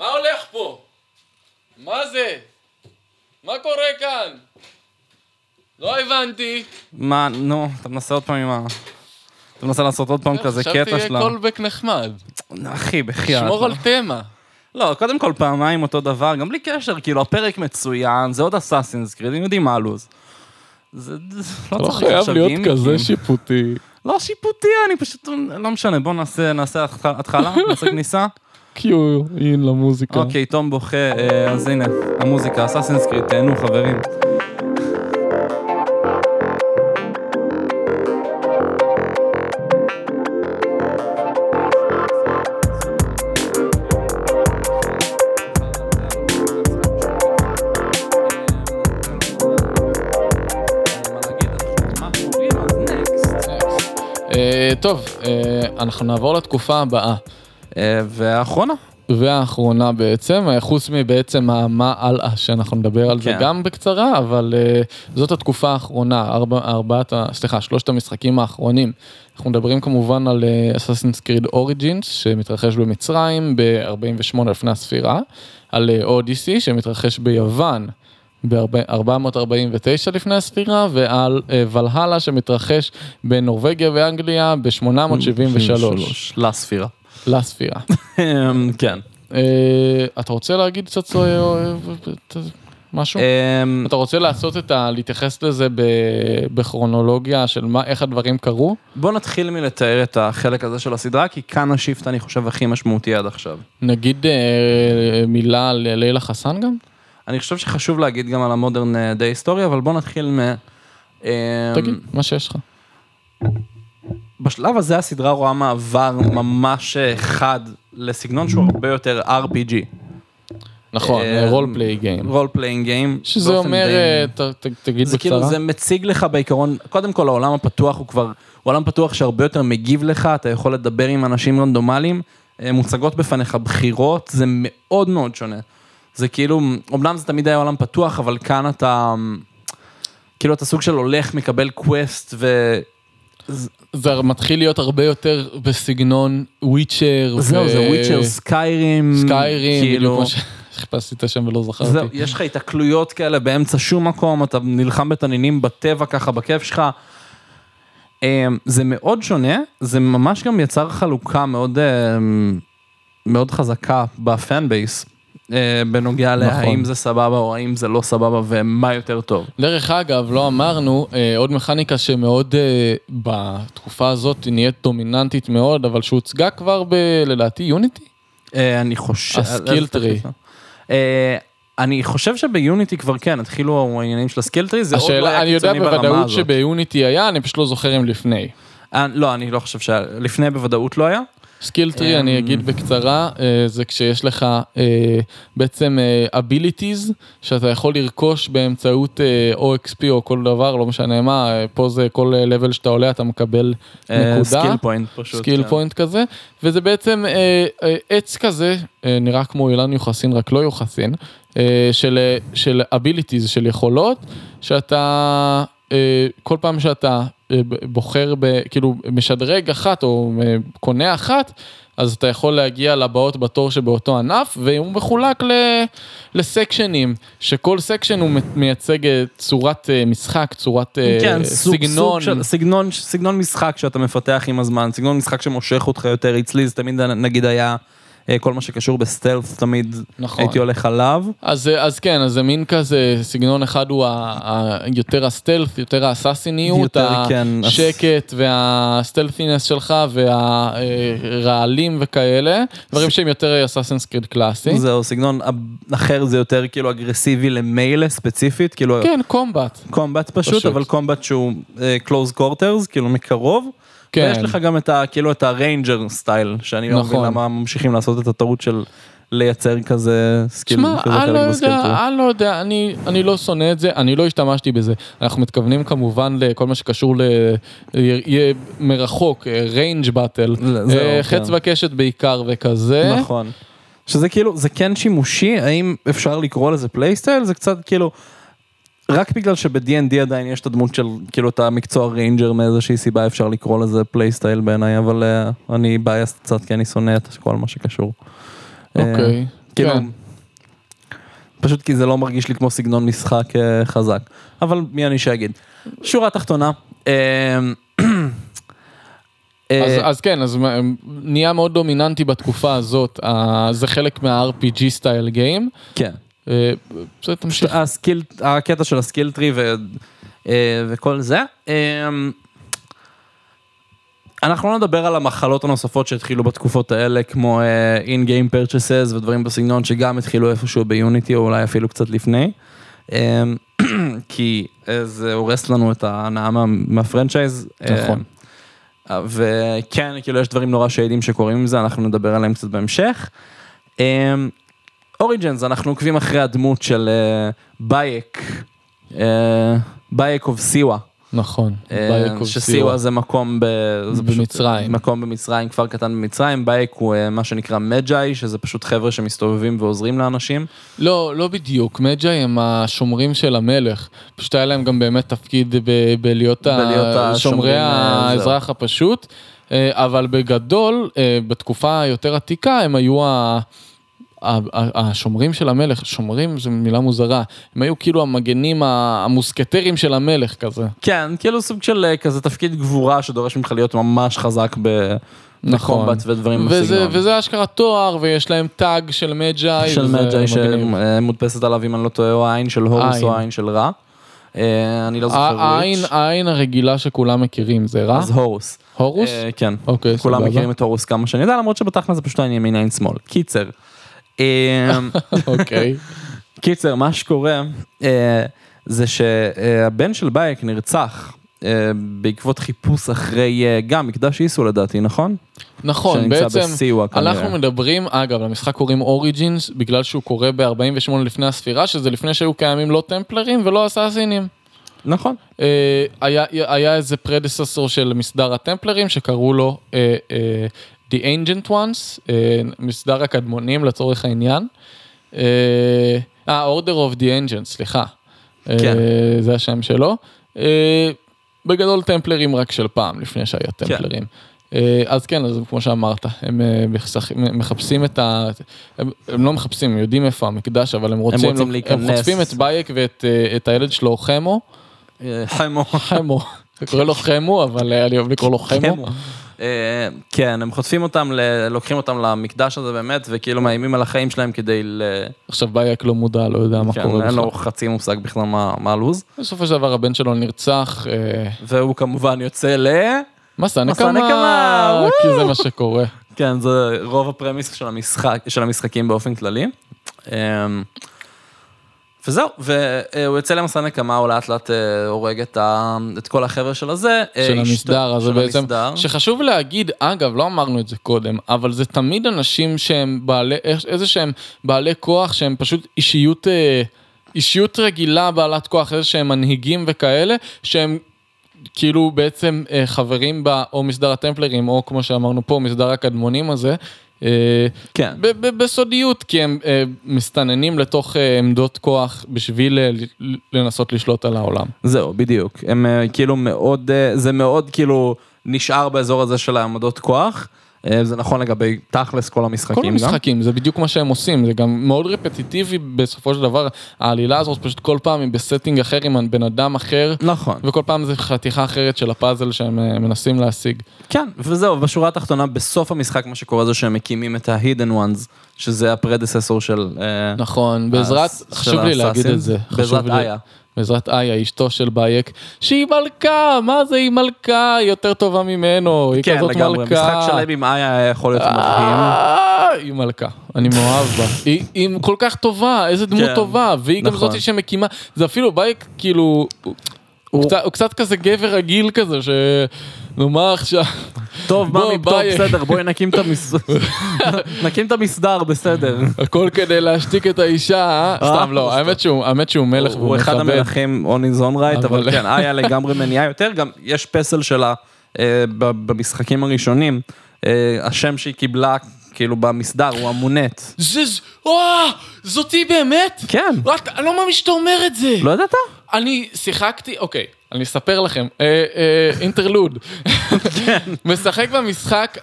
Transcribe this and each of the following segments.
מה הולך פה? מה זה? מה קורה כאן? לא הבנתי. מה, נו, אתה מנסה עוד פעם עם ה... אתה מנסה לעשות עוד פעם כזה קטע חשבתי שלה. קולבק נחמד. אחי, בחייאת. שמור על תמה. לא, קודם כל פעמיים אותו דבר, גם בלי קשר, כאילו הפרק מצוין, זה עוד אסאסינס קריד, הם יודעים מה הלו"ז. זה לא לא צריך חייב להיות. כזה שיפוטי. לא שיפוטי, אני פשוט, לא משנה, בוא נעשה, נעשה התח- התחלה, נעשה כניסה. קיו אין למוזיקה. אוקיי, תום בוכה, אז הנה, המוזיקה, אסאסינס קריד, תהנו חברים. טוב, אה, אנחנו נעבור לתקופה הבאה. אה, והאחרונה? והאחרונה בעצם, אה, חוץ מבעצם המה הלאה שאנחנו נדבר על זה כן. גם בקצרה, אבל אה, זאת התקופה האחרונה, ארבע, ארבעת, סליחה, שלושת המשחקים האחרונים. אנחנו מדברים כמובן על אססינס קריד אוריג'ינס שמתרחש במצרים ב-48 לפני הספירה, על אודיסי שמתרחש ביוון ב-449 לפני הספירה, ועל אה, ולהלה שמתרחש בנורבגיה ואנגליה ב-873 לספירה. לספירה. כן. אה, אתה רוצה להגיד קצת אה, אה, משהו? אמ, אתה רוצה לעשות את ה... להתייחס לזה בכרונולוגיה של מה, איך הדברים קרו? בוא נתחיל מלתאר את החלק הזה של הסדרה, כי כאן השיפט אני חושב הכי משמעותי עד עכשיו. נגיד מילה על לילה חסן גם? אני חושב שחשוב להגיד גם על המודרן די היסטוריה, אבל בוא נתחיל מ... אמ, תגיד, מה שיש לך. בשלב הזה הסדרה רואה מעבר ממש חד לסגנון שהוא הרבה יותר RPG. נכון, role play game. role playing game. שזה אומר, אה, ת- ת- תגיד זה כאילו. זה מציג לך בעיקרון, קודם כל העולם הפתוח הוא כבר, הוא עולם פתוח שהרבה יותר מגיב לך, אתה יכול לדבר עם אנשים רנדומליים, אה, מוצגות בפניך בחירות, זה מאוד מאוד שונה. זה כאילו, אמנם זה תמיד היה עולם פתוח, אבל כאן אתה, כאילו אתה סוג של הולך, מקבל quest, ו... זה מתחיל להיות הרבה יותר בסגנון Witcher. זהו, זה Witcher, Skyrim, Skyrim, כאילו, כמו שחיפשתי את השם ולא זכרתי. זהו, יש לך התקלויות כאלה באמצע שום מקום, אתה נלחם בתנינים בטבע ככה, בכיף שלך. אמ, זה מאוד שונה, זה ממש גם יצר חלוקה מאוד, אמ, מאוד חזקה ב fan base, בנוגע נכון. להאם זה סבבה או האם זה לא סבבה ומה יותר טוב. דרך אגב, לא אמרנו, אה, עוד מכניקה שמאוד אה, בתקופה הזאת נהיית דומיננטית מאוד, אבל שהוצגה כבר ב... לדעתי Unity? אה, אני חושב... ה skill איזה tree. תחליף? אה, אני חושב שב Unity כבר כן, התחילו העניינים של ה skill tree, זה עוד לא היה אני יודע קיצוני ברמה בוודאות הזאת. שב Unity היה, אני פשוט לא זוכר אם לפני. אה, לא, אני לא חושב שהיה, לפני בוודאות לא היה. skill tree, אמ, אני אגיד בקצרה, אה, זה כשיש לך אה, בעצם אה, abilities שאתה יכול לרכוש באמצעות אה, OXP או כל דבר, לא משנה מה, פה זה כל level שאתה עולה אתה מקבל נקודה. skill point פשוט. skill כן. point כזה, וזה בעצם עץ כזה, אה, נראה כמו אילן יוחסין, רק לא יוחסין, של, של abilities, של יכולות, שאתה, כל פעם שאתה אה, בוחר, ב, כאילו משדרג אחת או אה, קונה אחת, אז אתה יכול להגיע לבאות בתור שבאותו ענף, והוא מחולק ל, לסקשנים, שכל section הוא מייצג אה, צורת אה, משחק, צורת אה, כן, סוג, סגנון. סוג של, סגנון, סגנון משחק שאתה מפתח עם הזמן, סגנון משחק שמושך אותך יותר, אצלי זה תמיד נגיד היה אה, כל מה שקשור ב stealth, תמיד נכון. הייתי הולך עליו. אז, אז כן, אז זה מין כזה, סגנון אחד הוא ה, ה, יותר ה stealth, יותר האססיניות, כן, השקט וה stealthiness שלך והרעלים וכאלה, דברים שהם יותר Assassin's Creed קלאסי. זהו, סגנון אחר זה יותר כאילו אגרסיבי ל melee ספציפית, כאילו כן, combat. combat פשוט, פשוט. אבל combat שהוא אה, close quarters, כאילו מקרוב. כן. ויש לך גם את ה... כאילו את ה ranger style, שאני לא מבין נכון. למה ממשיכים לעשות את הטעות של לייצר כזה skill, כזה אני לא ב skill tree. יודע, אני לא יודע, אני, אני לא שונא את זה, אני לא השתמשתי בזה. אנחנו מתכוונים כמובן לכל מה שקשור ל... ירייה מרחוק, range battle, זהו, חץ כן. וקשת בעיקר וכזה. נכון. שזה כאילו, זה כן שימושי, האם אפשר לקרוא לזה playstyle? זה קצת כאילו, רק בגלל שב-D&D עדיין יש את הדמות של, כאילו, את המקצוע ranger מאיזושהי סיבה אפשר לקרוא לזה playstyle בעיניי, אבל uh, אני biased קצת כי אני שונא את כל מה שקשור. Uh, אוקיי. כאילו, כן. פשוט כי זה לא מרגיש לי כמו סגנון משחק אה, חזק. אבל מי אני שיגיד. שורה תחתונה. אה, אה, אז, אז כן, אז נהיה מאוד דומיננטי בתקופה הזאת, אה, זה חלק מה-RPG style game. כן. אה, בסדר, תמשיך. ה skill, הקטע של ה skill tree ו, אה, וכל זה. אה, אנחנו לא נדבר על המחלות הנוספות שהתחילו בתקופות האלה, כמו in-game purchases ודברים בסגנון שגם התחילו איפשהו ב Unity או אולי אפילו קצת לפני. אה, כי זה הורס לנו את ההנאה מה- מה franchise. נכון. וכן, כאילו יש דברים נורא shady ים שקורים עם זה, אנחנו נדבר עליהם קצת בהמשך. Origins, אנחנו עוקבים אחרי הדמות של אה, בייק, אה, Bayek of Siwa. נכון. אה, Bayek of ש Siwa זה מקום ב... זה פשוט במצרים. מקום במצרים, כפר קטן במצרים, בייק הוא אה, מה שנקרא מג'אי, שזה פשוט חבר'ה שמסתובבים ועוזרים לאנשים. לא, לא בדיוק, מג'אי הם השומרים של המלך. פשוט היה להם גם באמת תפקיד ב- בלהיות ה- שומרי אה, האזרח הפשוט, אה, אבל בגדול, אה, בתקופה היותר עתיקה, הם היו ה... השומרים של המלך, שומרים זו מילה מוזרה, הם היו כאילו המגנים המוסקטרים של המלך כזה. כן, כאילו סוג של אה, כזה תפקיד גבורה שדורש ממך להיות ממש חזק ב... נכון. ודברים וזה. וזה אשכרה תואר, ויש להם טאג של מג'אי. של מג'אי. שמודפסת עליו, אם אני לא טועה, או העין של הורוס. או העין של רע. אה, אני לא זוכר העין, וויץ'. העין הרגילה שכולם מכירים, זה רע? אז הורוס. הורוס? אה, כן. אוקיי, כולם סבבה. מכירים את הורוס כמה שאני יודע, למרות שבתכל'ס זה פשוט העין ימין עין שמאל. קיצר. אה, אוקיי. קיצר, מה שקורה אה, זה שהבן של בייק נרצח אה, בעקבות חיפוש אחרי אה, גם מקדש איסו לדעתי, נכון? נכון, בעצם בסיוע כנראה. אנחנו מדברים, אגב, למשחק קוראים אוריג'ינס, בגלל שהוא קורה ב-48 לפני הספירה, שזה לפני שהיו קיימים לא טמפלרים ולא אסאסינים. נכון. היה, היה איזה פרדססור של מסדר הטמפלרים שקראו לו The Ancient Ones, אה, מסדר הקדמונים לצורך העניין. אה, אה, Order of the Ancients, סליחה. אה, כן. זה השם שלו. אה, בגדול טמפלרים רק של פעם, לפני שהיה כן. טמפלרים. אה, אז כן, אז כמו שאמרת, הם מחפשים את ה... הם, הם לא מחפשים, הם יודעים איפה המקדש, אבל הם רוצים, רוצים הם להיכנס. חוטפים את בייק ואת את הילד שלו, חמו. חמו. חמו, אני קורא לו חמו, אבל אני אוהב לקרוא לו חמו. אה, כן, הם חוטפים אותם, לוקחים אותם למקדש הזה באמת, וכאילו מאיימים על החיים שלהם כדי ל... עכשיו בייק לא מודע, לא יודע מה כן, קורה אין בכלל. לו חצי מושג בכלל מה מה הלו"ז. בסופו של דבר הבן שלו נרצח, אה, והוא כמובן יוצא ל... מסע נקמה, כי זה מה שקורה. כן, זה רוב הפרמיס של המשחק, של המשחקים באופן כללי. וזהו, והוא יוצא למסע נקמה, הוא לאט לאט אה, הורג את, ה... את כל החבר'ה של הזה. אה, של המסדר של בעצם, המסדר. שחשוב להגיד, אגב, לא אמרנו את זה קודם, אבל זה תמיד אנשים שהם בעלי, איזה שהם בעלי כוח, שהם פשוט אישיות, אה, אישיות רגילה בעלת כוח, איזה שהם מנהיגים וכאלה, שהם כאילו בעצם חברים ב, או מסדר הטמפלרים, או כמו שאמרנו פה, מסדר הקדמונים הזה. אה, כן. בסודיות, כי הם אה, מסתננים לתוך אה, עמדות כוח בשביל לנסות לשלוט על העולם. זהו, בדיוק. הם כאילו מאוד, זה מאוד כאילו נשאר באזור הזה של העמדות כוח. אה, זה נכון לגבי תכלס כל המשחקים כל גם. המשחקים, זה בדיוק מה שהם עושים, זה גם מאוד רפטיטיבי בסופו של דבר, העלילה הזאת פשוט כל פעם היא ב setting אחר עם בן אדם אחר, נכון. וכל פעם זה חתיכה אחרת של הפאזל שהם אה, מנסים להשיג. כן, וזהו, בשורה התחתונה, בסוף המשחק מה שקורה זה שהם מקימים את ה-hidden ones, שזה ה predecessor של... אה, נכון, בעזרת, של חשוב לי להגיד. את זה. בעזרת איה. בעזרת איה, אשתו של בייק, שהיא מלכה, מה זה היא מלכה, היא יותר טובה ממנו, היא כן, כזאת לגמרי, מלכה. משחק שלם עם איה היה יכול להיות מדהים. אה, היא מלכה, אני מאוהב בה. היא- היא כל כך טובה, איזה דמות כן, טובה, והיא גם נכון. זאתי שמקימה, זה אפילו בייק כאילו, הוא- הוא קצת- הוא קצת כזה גבר רגיל כזה, שנו מה עכשיו, טוב, טוב, ביי. בסדר, בואי נקים את המסדר. נקים את המסדר, בסדר. הכל כדי להשתיק את האישה, אה? סתם לא, האמת שהוא- האמת שהוא מלך הוא והוא אחד מכבד. המלכים on his own right, אבל כן, איה לגמרי מניעה יותר, גם יש פסל שלה אה, במשחקים הראשונים, אה, השם שהיא קיבלה, כאילו במסדר, הוא המונט. זה, זאתי באמת? כן. אני לא מאמין שאתה אומר את זה. לא ידעת? אני שיחקתי, אוקיי, אני אספר לכם, אה, אה, אינטרלוד. משחק במשחק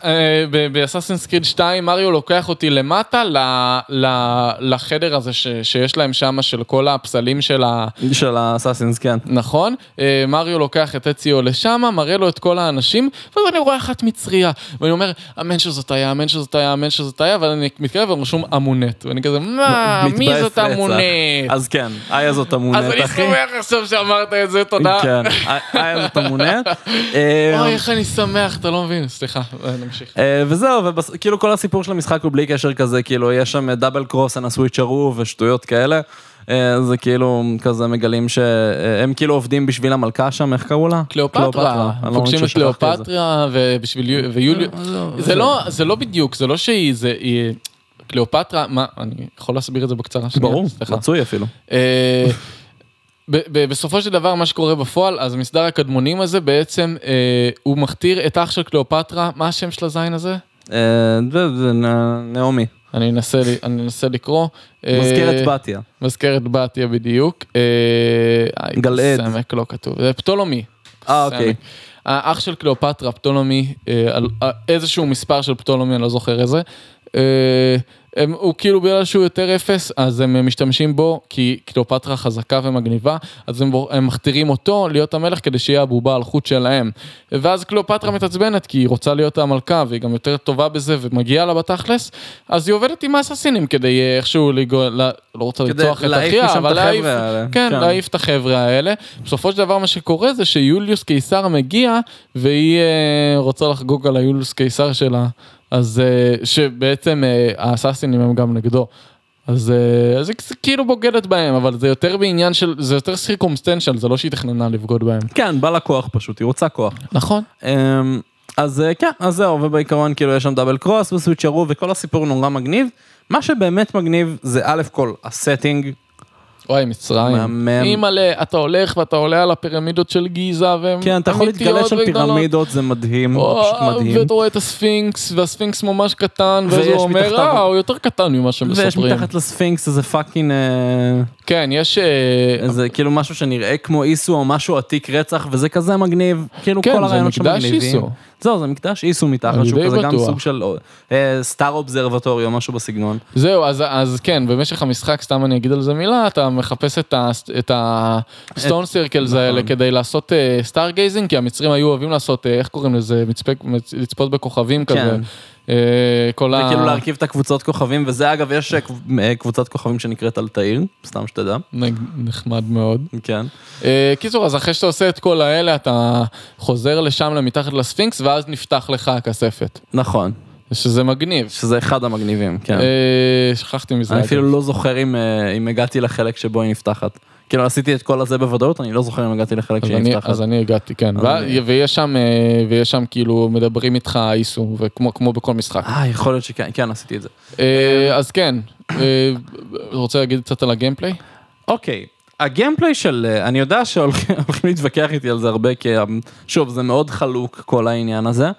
באסאסינס קריד 2 מריו לוקח אותי למטה לחדר הזה שיש להם שם של כל הפסלים של ה... של האסאסינס, כן. נכון? אה, מריו לוקח את אציו לשם, מראה לו את כל האנשים, ואז אני רואה אחת מצריה, ואני אומר, אמן שזאת היה, אמן שזאת היה, אמן שזאת היה, ואני מתקרב ורשום אמונט, ואני כזה, מה, מי זאת. אמונט? אז כן, איה זאת אמונט, אז אני אחי. שמח עכשיו שאמרת את זה, תודה. כן, איה זאת אמונט. אה, אוי, איך אני שמח, אתה לא מבין, סליחה, אה, נמשיך. אה, וזהו, וכאילו כל הסיפור של המשחק הוא בלי קשר כזה, כאילו יש שם דאבל קרוס אנא סוויצ'רו ושטויות כאלה. אה, זה כאילו כזה מגלים שהם כאילו עובדים בשביל המלכה שם, איך קראו לה? קליאופטרה, לא פוגשים את את. קליאופטרה ובשביל יו- ויוליו, זה לא, זה לא בדיוק, זה לא שהיא, זה, היא- קליאופטרה, מה, אני יכול להסביר את זה בקצרה? ברור. רצוי אפילו. בסופו של דבר מה שקורה בפועל אז מסדר הקדמונים הזה בעצם אה, הוא מכתיר את אח של קליאופטרה מה השם של הזין הזה? אה, זה- נעמי, אני אנסה, אני אנסה לקרוא. אה, מזכרת בתיה. מזכרת בתיה בדיוק. אה, גלעד. סמק לא כתוב. זה פטולומי. אה, אוקיי. האח של קליאופטרה, פטולומי, איזשהו מספר של פטולומי, אני לא זוכר איזה. הם, הוא כאילו בגלל שהוא יותר אפס, אז הם משתמשים בו, כי קליאופטרה חזקה ומגניבה, אז הם, הם מכתירים אותו להיות המלך כדי שיהיה הבובה על חוט שלהם. ואז קליאופטרה מתעצבנת, כי היא רוצה להיות המלכה, והיא גם יותר טובה בזה, ומגיעה לה בתכלס, אז היא עובדת עם האססינים כדי אה, איכשהו לגו... לא, לא רוצה לרצוח את אחיה, אבל להעיף. כן, כן. להעיף את החבר'ה האלה. בסופו של דבר מה שקורה זה שיוליוס קיסר מגיע, והיא אה, רוצה לחגוג על היוליוס קיסר שלה, אז אה, שבעצם אה, האססינים הם גם נגדו. אז אה, אז כזה כאילו בוגדת בהם, אבל זה יותר בעניין של, זה יותר סירקומסטנציאל, זה לא שהיא תכננה לבגוד בהם. כן, בא לה כוח פשוט, היא רוצה כוח. נכון. אמ, אז כן, אז זהו, ובעיקרון כאילו יש שם דאבל קרוס וסוויצ'רו וכל הסיפור נורא מגניב. מה שבאמת מגניב זה א' כל ה setting, וואי, מצרים. מהמם. אימא'לה, אתה הולך ואתה עולה על הפירמידות של גיזה, והן כן, אתה יכול להתגלש על. פירמידות, זה מדהים, או, פשוט מדהים. ואתה רואה את הספינקס, והספינקס ממש קטן, ואז ויש הוא אומר, אה, הוא יותר קטן ממה ויש שמספרים. מתחת לספינקס איזה fucking, אה, כן, יש... אה, איזה כאילו משהו שנראה כמו איסו או משהו עתיק רצח וזה כזה מגניב, כאילו כן, כל זה הרעיונות שם מקדש מגניבים. איסו. זהו, זה מקדש איסו מתחת, שהוא כזה גם בטוח. סוג של star observatory או משהו בסגנון. זהו, אז, אז כן, במשך המשחק, סתם אני אגיד על זה מילה, אתה מחפש את, ה stone circles נכון. האלה כדי לעשות stargazing, כי המצרים היו אוהבים לעשות, אה, איך קוראים לזה, מצפה, מצ- לצפות בכוכבים כזה. כן. אה, כל ה... וכאילו להרכיב את הקבוצות כוכבים וזה אגב יש אה, אה, קבוצת כוכבים שנקראת אלתאיר, סתם שתדע. נחמד מאוד. כן. אה, קיצור, אז אחרי שאתה עושה את כל האלה, אתה חוזר לשם למתחת לספינקס, ואז נפתח לך הכספת. נכון, שזה מגניב. שזה אחד המגניבים, כן. אה, שכחתי מזה. אני. אפילו לא זוכר אה, אם הגעתי לחלק שבו היא נפתחת. כאילו עשיתי את כל הזה בוודאות, אני לא זוכר אם הגעתי לחלק שהיא נפתחת. אז אני הגעתי, כן. ויש שם, אה, ויש שם כאילו מדברים איתך איסו, וכמו כמו בכל משחק. אה, יכול להיות שכן, כן, עשיתי את זה. אה, אז כן, אה, רוצה להגיד קצת על הגיימפליי? אוקיי, הגיימפליי של, אני יודע שהולכים הולכים להתווכח איתי על זה הרבה, כי שוב, זה מאוד חלוק כל העניין הזה.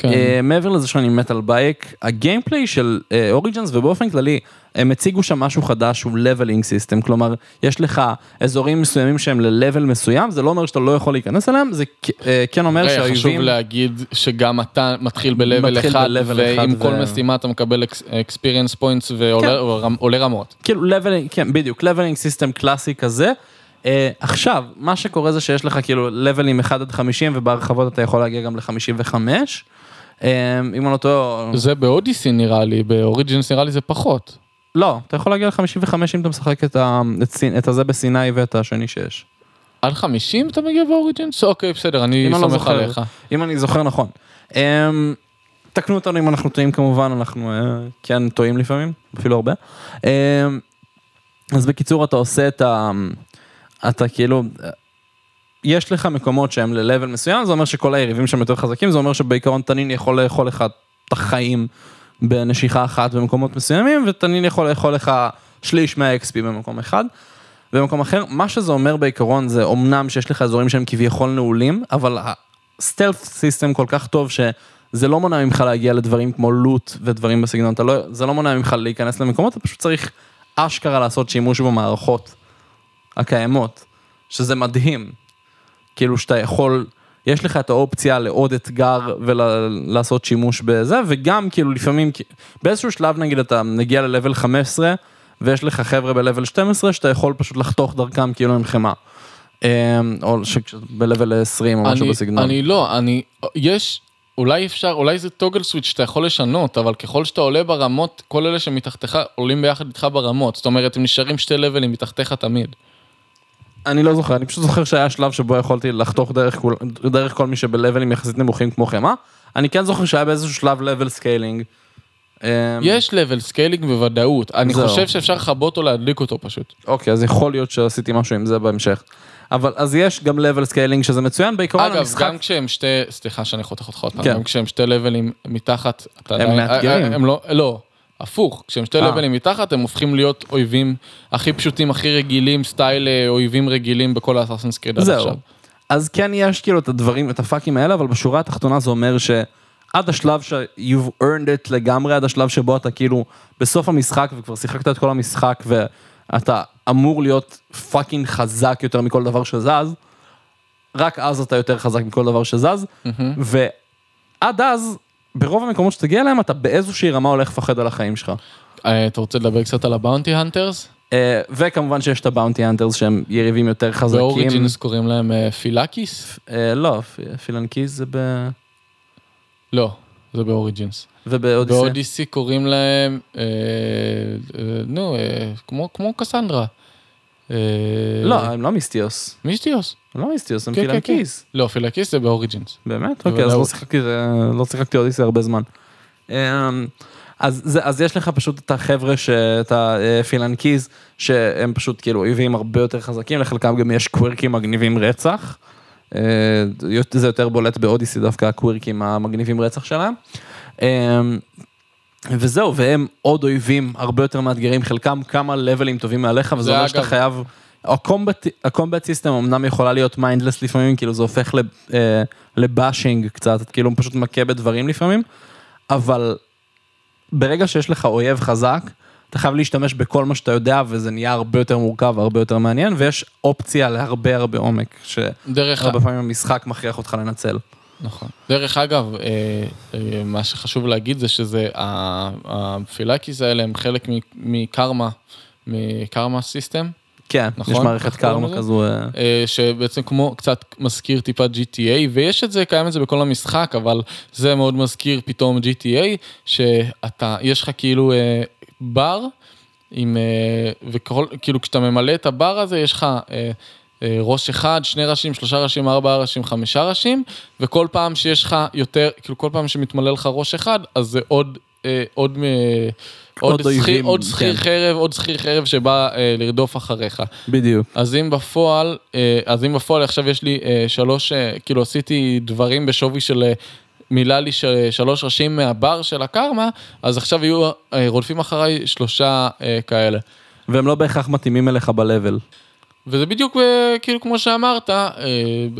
כן. אה, מעבר לזה שאני מת על בייק, הגיימפליי של אוריג'נס ובאופן כללי, הם הציגו שם משהו חדש, הוא leveling system, כלומר, יש לך אזורים מסוימים שהם ל-level מסוים, זה לא אומר שאתה לא יכול להיכנס אליהם, זה אה, כן אומר חשוב שהאויבים... להגיד שגם אתה מתחיל מתחיל אחד, ועם אחד כל ו- משימה אתה מקבל experience points ועולה עולה רמות. כאילו leveling, כן בדיוק, leveling system קלאסי כזה. Uh, עכשיו, מה שקורה זה שיש לך כאילו לבלים 1 עד 50 ובהרחבות אתה יכול להגיע גם ל-55. Uh, אם אני לא טועה, זה באודיסי נראה לי, באוריג'ינס נראה לי זה פחות. לא, אתה יכול להגיע ל-55 אם אתה משחק את, ה, את, סין- את הזה בסיני ואת השני שיש. על 50 אתה מגיע באוריג'ינס? אוקיי, בסדר, אני לא סומך זוכר. עליך. אם אני זוכר נכון. Um, תקנו אותנו אם אנחנו טועים כמובן, אנחנו uh, כן טועים לפעמים, אפילו הרבה. Um, אז בקיצור אתה עושה את ה... אתה כאילו... יש לך מקומות שהם ל-level מסוים, זה אומר שכל היריבים שם יותר חזקים, זה אומר שבעיקרון תנין יכול לאכול לך את החיים בנשיכה אחת במקומות מסוימים, ותנין יכול לאכול לך שליש מה-XP במקום אחד. במקום אחר, מה שזה אומר בעיקרון זה אמנם שיש לך אזורים שהם כביכול נעולים, אבל הסטלף סיסטם כל כך טוב שזה לא מונע ממך להגיע לדברים כמו לוט ודברים בסגנון, לא, זה לא מונע ממך להיכנס למקומות, אתה פשוט צריך אשכרה לעשות שימוש במערכות הקיימות, שזה מדהים. כאילו שאתה יכול, יש לך את האופציה לעוד אתגר ולעשות שימוש בזה, וגם כאילו לפעמים, באיזשהו שלב נגיד אתה מגיע ל-level 15, ויש לך חבר'ה ב-level 12 שאתה יכול פשוט לחתוך דרכם כאילו עם חמאה. אמ, או ב-level 20 או משהו בסגנון. אני לא, אני, יש, אולי אפשר, אולי זה toggle switch שאתה יכול לשנות, אבל ככל שאתה עולה ברמות, כל אלה שמתחתיך עולים ביחד איתך ברמות. זאת אומרת, הם נשארים שתי לבלים מתחתיך תמיד. אני לא זוכר, אני פשוט זוכר שהיה שלב שבו יכולתי לחתוך דרך, כול, דרך כל מי שבלבלים יחסית נמוכים כמו חמאה. אני כן זוכר שהיה באיזשהו שלב level scaling. אמ, יש level scaling בוודאות, אני זהו. חושב שאפשר לכבות או להדליק אותו פשוט. אוקיי, אז יכול להיות שעשיתי משהו עם זה בהמשך. אבל אז יש גם level scaling שזה מצוין בעיקרון אגב, המשחק. גם כשהם שתי, סליחה שאני חותך אותך עוד פעם, כן. גם כשהם שתי levelים מתחת, הם מאתגרים. הם לא, לא, הפוך, כשהם שתי אה. לבלים מתחת הם הופכים להיות אויבים הכי פשוטים, הכי רגילים, סטייל אה, אויבים רגילים בכל ה Assassin's Creed עד. עכשיו. אז כן יש כאילו את הדברים, את הפאקים האלה, אבל בשורה התחתונה זה אומר שעד השלב ש- you've earned it לגמרי, עד השלב שבו אתה כאילו בסוף המשחק וכבר שיחקת את כל המשחק ואתה אמור להיות fucking חזק יותר מכל דבר שזז, רק אז אתה יותר חזק מכל דבר שזז, ועד אז, ברוב המקומות שתגיע אליהם אתה באיזושהי רמה הולך לפחד על החיים שלך. אה, אתה רוצה לדבר קצת על ה bounty hunters? אה, וכמובן שיש את ה bounty hunters שהם יריבים יותר חזקים. ב Origins קוראים להם אה, פילאקיס? אה, לא, פ- פילנקיז זה ב... לא, זה ב Origins. ובאודיסאה. ב Odyssey קוראים להם, נו, כמו כמו קסנדרה. אה, לא, הם לא מיסטיוס. מיסטיוס. הם לא מיסטיוס, הם כן, כן, כן. פילנקיז. לא, פילאקיס זה ב Origins. באמת? אוקיי, אז לא. שיחקתי, זה- לא שיחקתי אודיסאה הרבה זמן. אמ, אז, זה, אז יש לך פשוט את החבר'ה, ש- את הפילנקיז, שהם פשוט כאילו אויבים הרבה יותר חזקים, לחלקם גם יש quirkים מגניבים רצח. אה, זה יותר בולט ב Odyssey דווקא ה quirkים המגניבים רצח שלהם. וזהו, והם עוד אויבים הרבה יותר מאתגרים, חלקם כמה לבלים טובים מעליך, וזה זה אומר שאתה חייב... ה combat, system אמנם יכולה להיות mindless לפעמים, כאילו זה הופך אה, ל bashing קצת, את כאילו פשוט מכה בדברים לפעמים, אבל ברגע שיש לך אויב חזק, אתה חייב להשתמש בכל מה שאתה יודע, וזה נהיה הרבה יותר מורכב, הרבה יותר מעניין, ויש אופציה להרבה הרבה עומק, שהרבה פעמים המשחק מכריח אותך לנצל. נכון. דרך אגב, אה, אה, מה שחשוב להגיד זה שזה, ה- הפילאקיס האלה הם חלק מ- מקרמה, מ karma system, כן, נכון? יש מערכת קרמה? כזו. אה, שבעצם כמו, קצת מזכיר טיפה GTA, ויש את זה, קיים את זה בכל המשחק, אבל זה מאוד מזכיר פתאום GTA, שאתה, יש לך כאילו אה, בר, עם, אה, וכל, כאילו כשאתה ממלא את הבר הזה, יש לך... אה, ראש אחד, שני ראשים, שלושה ראשים, ארבעה ראשים, חמישה ראשים, וכל פעם שיש לך יותר, כאילו כל פעם שמתמלא לך ראש אחד, אז זה עוד, אה, עוד, אה, עוד, עוד שכיר, עוד שכיר כן. חרב, עוד שכיר חרב שבא אה, לרדוף אחריך. בדיוק. אז אם בפועל, אה, אז אם בפועל עכשיו יש לי אה, שלוש, אה, כאילו עשיתי דברים בשווי של אה, מילא לי שלוש ראשים מהבר של הקרמה, אז עכשיו יהיו אה, רודפים אחריי שלושה אה, כאלה. והם לא בהכרח מתאימים אליך ב-level. וזה בדיוק אה, כאילו כמו שאמרת, אה,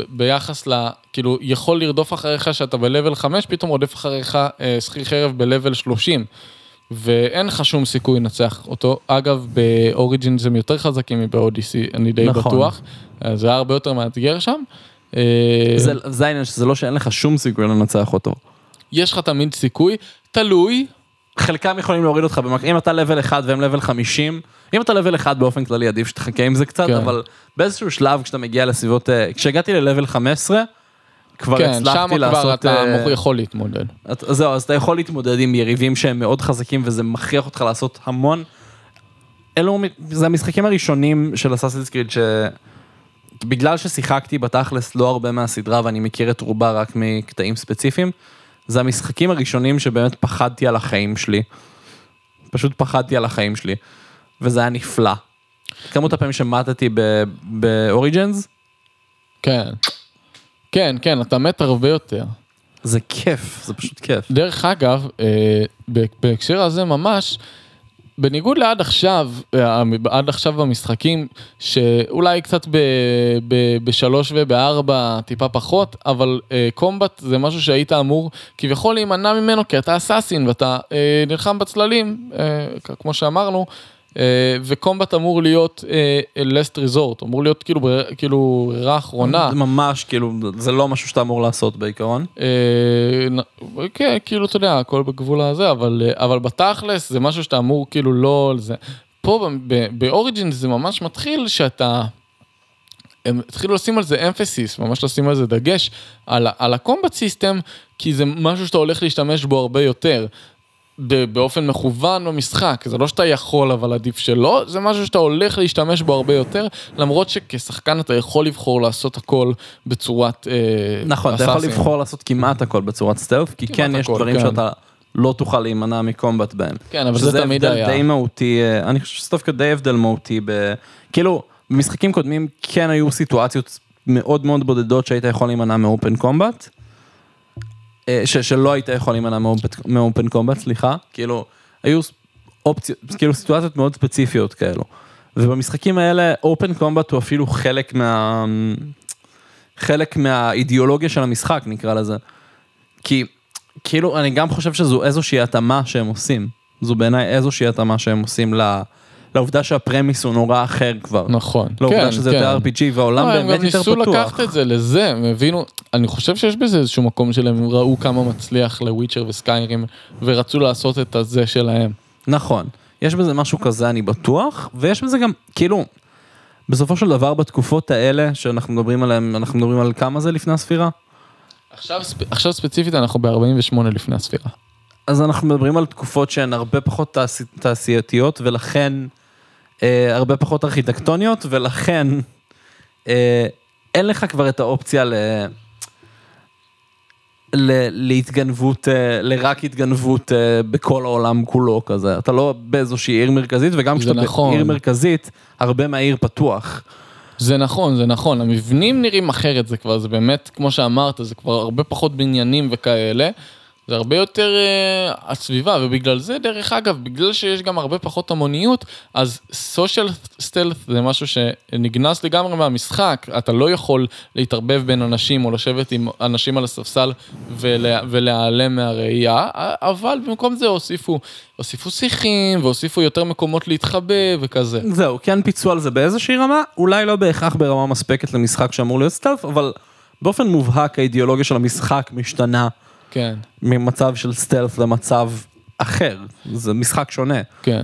ביחס ל... כאילו יכול לרדוף אחריך שאתה ב-level 5, פתאום רודף אחריך אה, שכיר חרב ב-level 30. ואין לך שום סיכוי לנצח אותו. אגב, באוריג'ינס הם יותר חזקים מבאודיסי, אני די נכון. בטוח. זה היה הרבה יותר מאתגר שם. זה זה העניין שזה לא שאין לך שום סיכוי לנצח אותו. יש לך תמיד סיכוי, תלוי, חלקם יכולים להוריד אותך, במק... אם אתה לבל 1 והם לבל 50, אם אתה לבל 1 באופן כללי עדיף שתחכה עם זה קצת, כן. אבל באיזשהו שלב כשאתה מגיע לסביבות, אה, כשהגעתי ללבל 15, כבר כן, שם הצלחתי כבר לעשות, אתה אה, מוכר- יכול להתמודד. את- זהו, אז אתה יכול להתמודד עם יריבים שהם מאוד חזקים וזה מכריח אותך לעשות המון. אלו, זה המשחקים הראשונים של אסאסינס קריד שבגלל ששיחקתי בתכלס לא הרבה מהסדרה ואני מכיר את רובה רק מקטעים ספציפיים, זה המשחקים הראשונים שבאמת פחדתי על החיים שלי. פשוט פחדתי על החיים שלי. וזה היה נפלא. כמות הפעמים שמטתי באוריג'נס, כן. כן, כן, אתה מת הרבה יותר. זה כיף, זה פשוט כיף. דרך אגב, אה, בהקשר הזה ממש, בניגוד לעד עכשיו, אה, עד עכשיו במשחקים, שאולי קצת ב- ב- בשלוש ובארבע טיפה פחות, אבל אה, קומבט זה משהו שהיית אמור כביכול להימנע ממנו, כי אתה אסאסין ואתה אה, נלחם בצללים, אה, כמו שאמרנו. אה, וקומבט אמור להיות אה, last resort, אמור להיות כאילו כאילו ברירה אחרונה. זה ממש כאילו, זה לא משהו שאתה אמור לעשות בעיקרון. אה, כן, כאילו, אתה יודע, הכל בגבול הזה, אבל, אה, בתכלס זה משהו שאתה אמור כאילו לא... פה באוריג'ין זה ממש מתחיל שאתה... הם התחילו לשים על זה אמפסיס, ממש לשים על זה דגש, על, על הקומבט סיסטם, כי זה משהו שאתה הולך להשתמש בו הרבה יותר. באופן מכוון במשחק, זה לא שאתה יכול אבל עדיף שלא, זה משהו שאתה הולך להשתמש בו הרבה יותר, למרות שכשחקן אתה יכול לבחור לעשות הכל בצורת אה, נכון, אתה יכול. לבחור לעשות כמעט הכל בצורת סטלף, כי כן יש דברים כן. שאתה לא תוכל להימנע מקומבט בהם. כן, אבל זה תמיד שזה היה. הבדל די מהותי, אה, אני חושב שזה דווקא די הבדל מהותי. כאילו, במשחקים קודמים כן היו סיטואציות מאוד מאוד בודדות שהיית יכול להימנע מאופן קומבט. אה, ש- שלא היית יכול להימנע מאופן- קומבט, סליחה, כאילו, היו אופציות, כאילו סיטואציות מאוד ספציפיות כאלו. ובמשחקים האלה אופן קומבט הוא אפילו חלק מה... חלק מהאידיאולוגיה של המשחק נקרא לזה. כי כאילו אני גם חושב שזו איזושהי התאמה שהם עושים. זו בעיניי איזושהי התאמה שהם עושים ל... לעובדה שהפרמיס הוא נורא אחר כבר. נכון, לעובדה כן, שזה כן. יותר RPG והעולם לא, הם באמת גם יותר ניסו פתוח. לקחת את זה לזה, הם הבינו, אני חושב שיש בזה איזשהו מקום שלהם, הם ראו כמה מצליח לוויצ'ר וסקיירים, ורצו לעשות את הזה שלהם. נכון. יש בזה משהו כזה אני בטוח, ויש בזה גם, כאילו, בסופו של דבר בתקופות האלה שאנחנו מדברים עליהן, אנחנו מדברים על כמה זה לפני הספירה? עכשיו, ספ- עכשיו ספציפית אנחנו ב-48 לפני הספירה. אז אנחנו מדברים על תקופות שהן הרבה פחות תעשי, תעשייתיות ולכן אה, הרבה פחות ארכיטקטוניות ולכן אה, אין לך כבר את האופציה ל... ל... להתגנבות, אה, לרק התגנבות אה, בכל העולם כולו כזה, אתה לא באיזושהי עיר מרכזית וגם כשאתה נכון. בעיר מרכזית, הרבה מהעיר פתוח. זה נכון, זה נכון, המבנים נראים אחרת, זה כבר, זה באמת, כמו שאמרת, זה כבר הרבה פחות בניינים וכאלה, זה הרבה יותר uh, הסביבה, ובגלל זה, דרך אגב, בגלל שיש גם הרבה פחות המוניות, אז סושיאל סטלט זה משהו שנגנס לגמרי מהמשחק, אתה לא יכול להתערבב בין אנשים או לשבת עם אנשים על הספסל ולה, ולהיעלם מהראייה, אבל במקום זה הוסיפו, הוסיפו שיחים והוסיפו יותר מקומות להתחבא וכזה. זהו, כן פיצו על זה באיזושהי רמה, אולי לא בהכרח ברמה מספקת למשחק שאמור להיות סטלף, אבל באופן מובהק האידיאולוגיה של המשחק משתנה כן, ממצב של סטלף למצב אחר, זה משחק שונה. כן.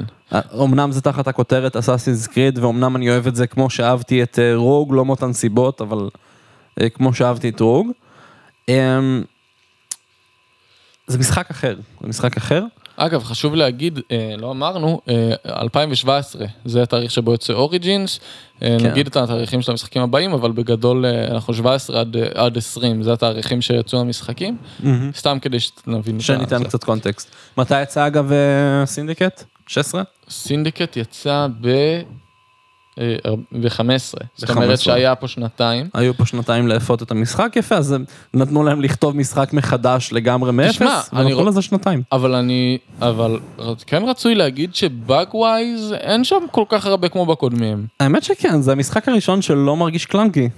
אמנם זה תחת הכותרת אסאסינס קריד, ואומנם אני אוהב את זה כמו שאהבתי את אה, רוג, לא מאותן סיבות, אבל אה, כמו שאהבתי את רוג. אמ, זה משחק אחר, זה משחק אחר. אגב, חשוב להגיד, אה, לא אמרנו, אה, 2017, זה התאריך שבו יוצא אוריג'ינס, אה, כן. נגיד את התאריכים של המשחקים הבאים, אבל בגדול אה, אנחנו 17 עד, אה, עד 20, זה התאריכים שיצאו המשחקים, סתם כדי שנבין. שניתן. קצת קונטקסט. מתי יצא אגב אה, Syndicate? 16? Syndicate יצא ב... אה, ב-15, זאת אומרת ב-15. שהיה פה שנתיים. היו פה שנתיים לאפות את המשחק יפה, אז הם נתנו להם לכתוב משחק מחדש לגמרי מאפס, ונתנו לזה שנתיים. אבל אני, אבל כן רצוי להגיד שבאג ווייז אין שם כל כך הרבה כמו בקודמים. האמת שכן, זה המשחק הראשון שלא מרגיש קלנקי.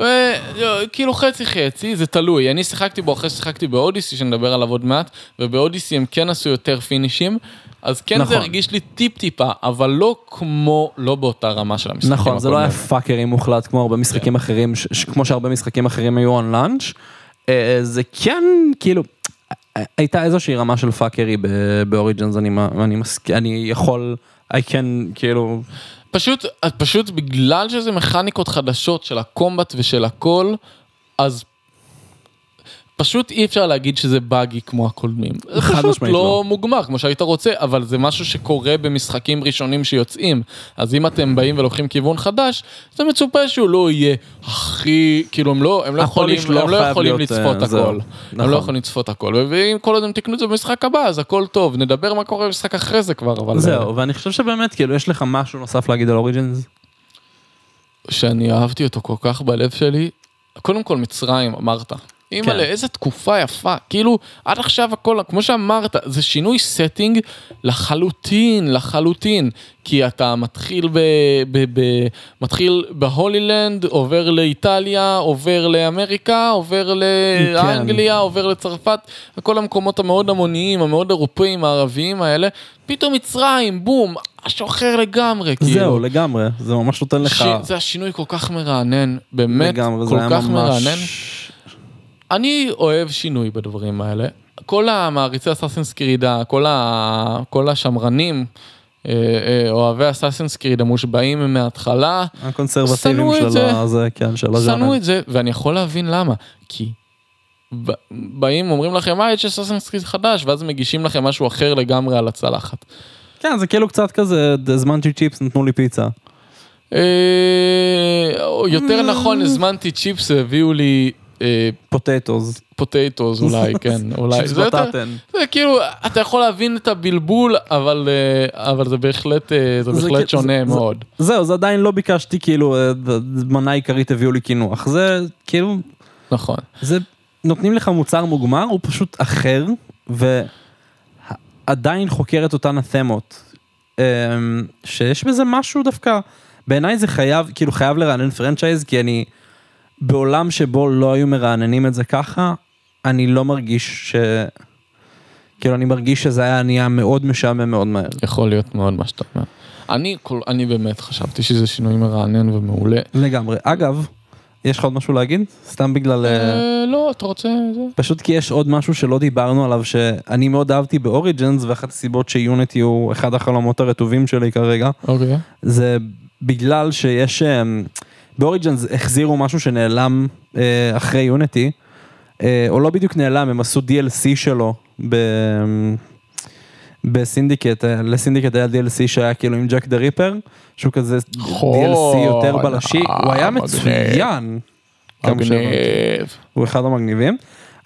אה, לא, כאילו חצי חצי, זה תלוי. אני שיחקתי בו אחרי ששיחקתי באודיסי, שנדבר עליו עוד מעט, ובאודיסי הם כן עשו יותר פינישים, אז כן נכון. זה הרגיש לי טיפ טיפה, אבל לא כמו, לא באותה רמה של המשחקים נכון, זה לא היה. פאקרים מוחלט כמו הרבה כן. משחקים אחרים, ש- ש- כמו שהרבה משחקים אחרים היו on lunch. אה, זה כן, כאילו, אה, הייתה איזושהי רמה של פאקרי באוריג'נס, אני אני אני יכול, I can, כאילו, פשוט, פשוט בגלל שזה מכניקות חדשות של הקומבט ושל הכל, אז פשוט אי אפשר להגיד שזה באגי כמו הקודמים. זה חד פשוט משמעית לא לא. מוגמר כמו שהיית רוצה, אבל זה משהו שקורה במשחקים ראשונים שיוצאים. אז אם אתם באים ולוקחים כיוון חדש, זה מצופה שהוא לא יהיה הכי, כאילו הם לא, הם לא יכולים, לא הם לא יכולים להיות, לצפות אה, זהו. הכל. הם לא נכון. יכולים לצפות הכל. ואם כל עוד הם תקנו את זה במשחק הבא, אז הכל טוב. נדבר מה קורה במשחק אחרי זה כבר, אבל... זהו, ואני חושב שבאמת, כאילו, יש לך משהו נוסף להגיד על Origins? שאני אהבתי אותו כל כך בלב שלי. קודם כל מצרים, אמרת. אימא'לה, כן. איזה תקופה יפה. כאילו, עד עכשיו הכל, כמו שאמרת, זה שינוי setting לחלוטין, לחלוטין. כי אתה מתחיל ב... ב, ב מתחיל בהולילנד, עובר לאיטליה, עובר לאמריקה, עובר לאנגליה, עובר לצרפת, וכל המקומות המאוד המוניים, המאוד אירופאים, הערביים האלה, פתאום מצרים, בום, משהו אחר לגמרי, כאילו. זהו, לגמרי, זה ממש נותן לך... ש... זה השינוי כל כך מרענן, באמת, לגמרי, כל כך ממש... מרענן. אני אוהב שינוי בדברים האלה. כל המעריצי אסאסינס קרידה, כל, ה... כל השמרנים, אה, אה, אוהבי אסאסינס קריד המושבעים מההתחלה, הקונסרבטיבים של זה. הזה, כן, של הז'אנר. שנאו את זה, ואני יכול להבין למה. כי באים, אומרים לכם, אה, יש אסאסינס קריד חדש, ואז מגישים לכם משהו אחר לגמרי על הצלחת. כן, זה כאילו קצת כזה, הזמנתי צ'יפס, נתנו לי פיצה. אה, יותר נכון, הזמנתי צ'יפס, הביאו לי פוטטוס. פוטטוס אולי, כן, אולי. זה יותר-. זה כאילו, אתה יכול להבין את הבלבול, אבל, אה, אבל זה בהחלט, אה, זה בהחלט שונה זה- מאוד. זהו, זה עדיין לא ביקשתי כאילו, אה, מנה עיקרית הביאו לי קינוח. זה כאילו, נכון. זה נותנים לך מוצר מוגמר, הוא פשוט אחר, ועדיין חוקר את אותן התמות. שיש בזה משהו דווקא, בעיניי זה חייב, כאילו חייב לרענן פרנצ'ייז, כי אני, בעולם שבו לא היו מרעננים את זה ככה, אני לא מרגיש ש... כאילו אני מרגיש שזה היה נהיה מאוד משעמם מאוד מהר. יכול להיות מאוד מה שאתה אומר. אני, כל, אני באמת חשבתי שזה שינוי מרענן ומעולה. לגמרי. אגב, יש לך עוד משהו להגיד? סתם בגלל... אה, אה, לא, אתה רוצה... זה? פשוט כי יש עוד משהו שלא דיברנו עליו שאני מאוד אהבתי באוריג'נס ואחת הסיבות שיוניטי הוא אחד החלומות הרטובים שלי כרגע אוקיי. זה בגלל שיש אמ, באוריג'נס החזירו משהו שנעלם אה, אחרי יוניטי אה, או לא בדיוק נעלם הם עשו DLC שלו ב... בסינדיקט, אה, לסינדיקט היה DLC שהיה כאילו עם ג'ק דה ריפר, שהוא כזה DLC יותר בלשי, הוא היה. מצוין. מגניב. הוא אחד המגניבים.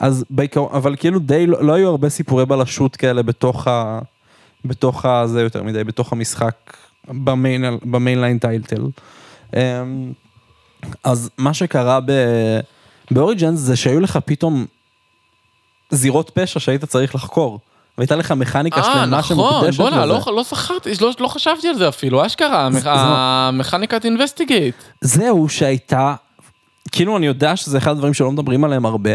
אז בעיקרון, אבל כאילו די, לא, לא היו הרבה סיפורי בלשות כאלה בתוך ה... בתוך ה... זה יותר מדי, בתוך המשחק, ב mainline title. אז מה שקרה ב... באוריג'נס זה שהיו לך פתאום זירות פשע שהיית צריך לחקור. והייתה לך מכניקה אה, שלמה נכון, שמוקדשת בואנה, לזה. לא, לא זכרתי, לא, לא חשבתי על זה אפילו, אשכרה, המכניקת investigate. זהו שהייתה, כאילו אני יודע שזה אחד הדברים שלא מדברים עליהם הרבה,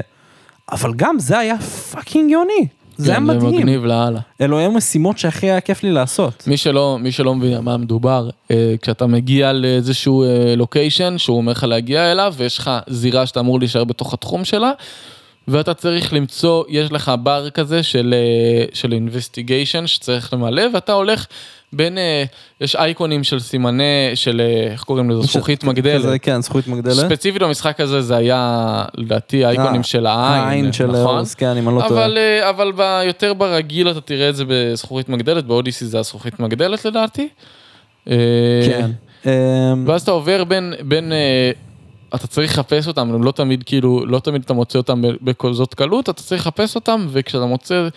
אבל גם זה היה fucking unique. זה היה כן, זה מדהים. מגניב לאללה. אלו היו משימות שהכי היה כיף לי לעשות. מי שלא, מי שלא מבין על מה מדובר, אה, כשאתה מגיע לאיזשהו אה, לוקיישן שהוא אומר לך להגיע אליו ויש לך זירה שאתה אמור להישאר בתוך התחום שלה ואתה צריך למצוא, יש לך בר כזה של, אה, של investigation שצריך למלא ואתה הולך בין, אה, יש אייקונים של סימני, של אה, איך קוראים לזה, זכוכית מגדלת. כזה, כן, זכוכית מגדלת. ספציפית במשחק הזה זה היה לדעתי האייקונים אה, של העין, העין של נכון? אורס, כן, אם אני לא טועה. אבל, יותר ברגיל אתה תראה את זה בזכוכית מגדלת, ב Odyssey זה הזכוכית מגדלת לדעתי. כן. אמ, ואז אתה עובר בין, בין, אתה צריך לחפש אותם, הם לא תמיד כאילו, לא תמיד אתה מוצא אותם ב- בכזאת קלות, אתה צריך לחפש אותם, וכשאתה מוצא,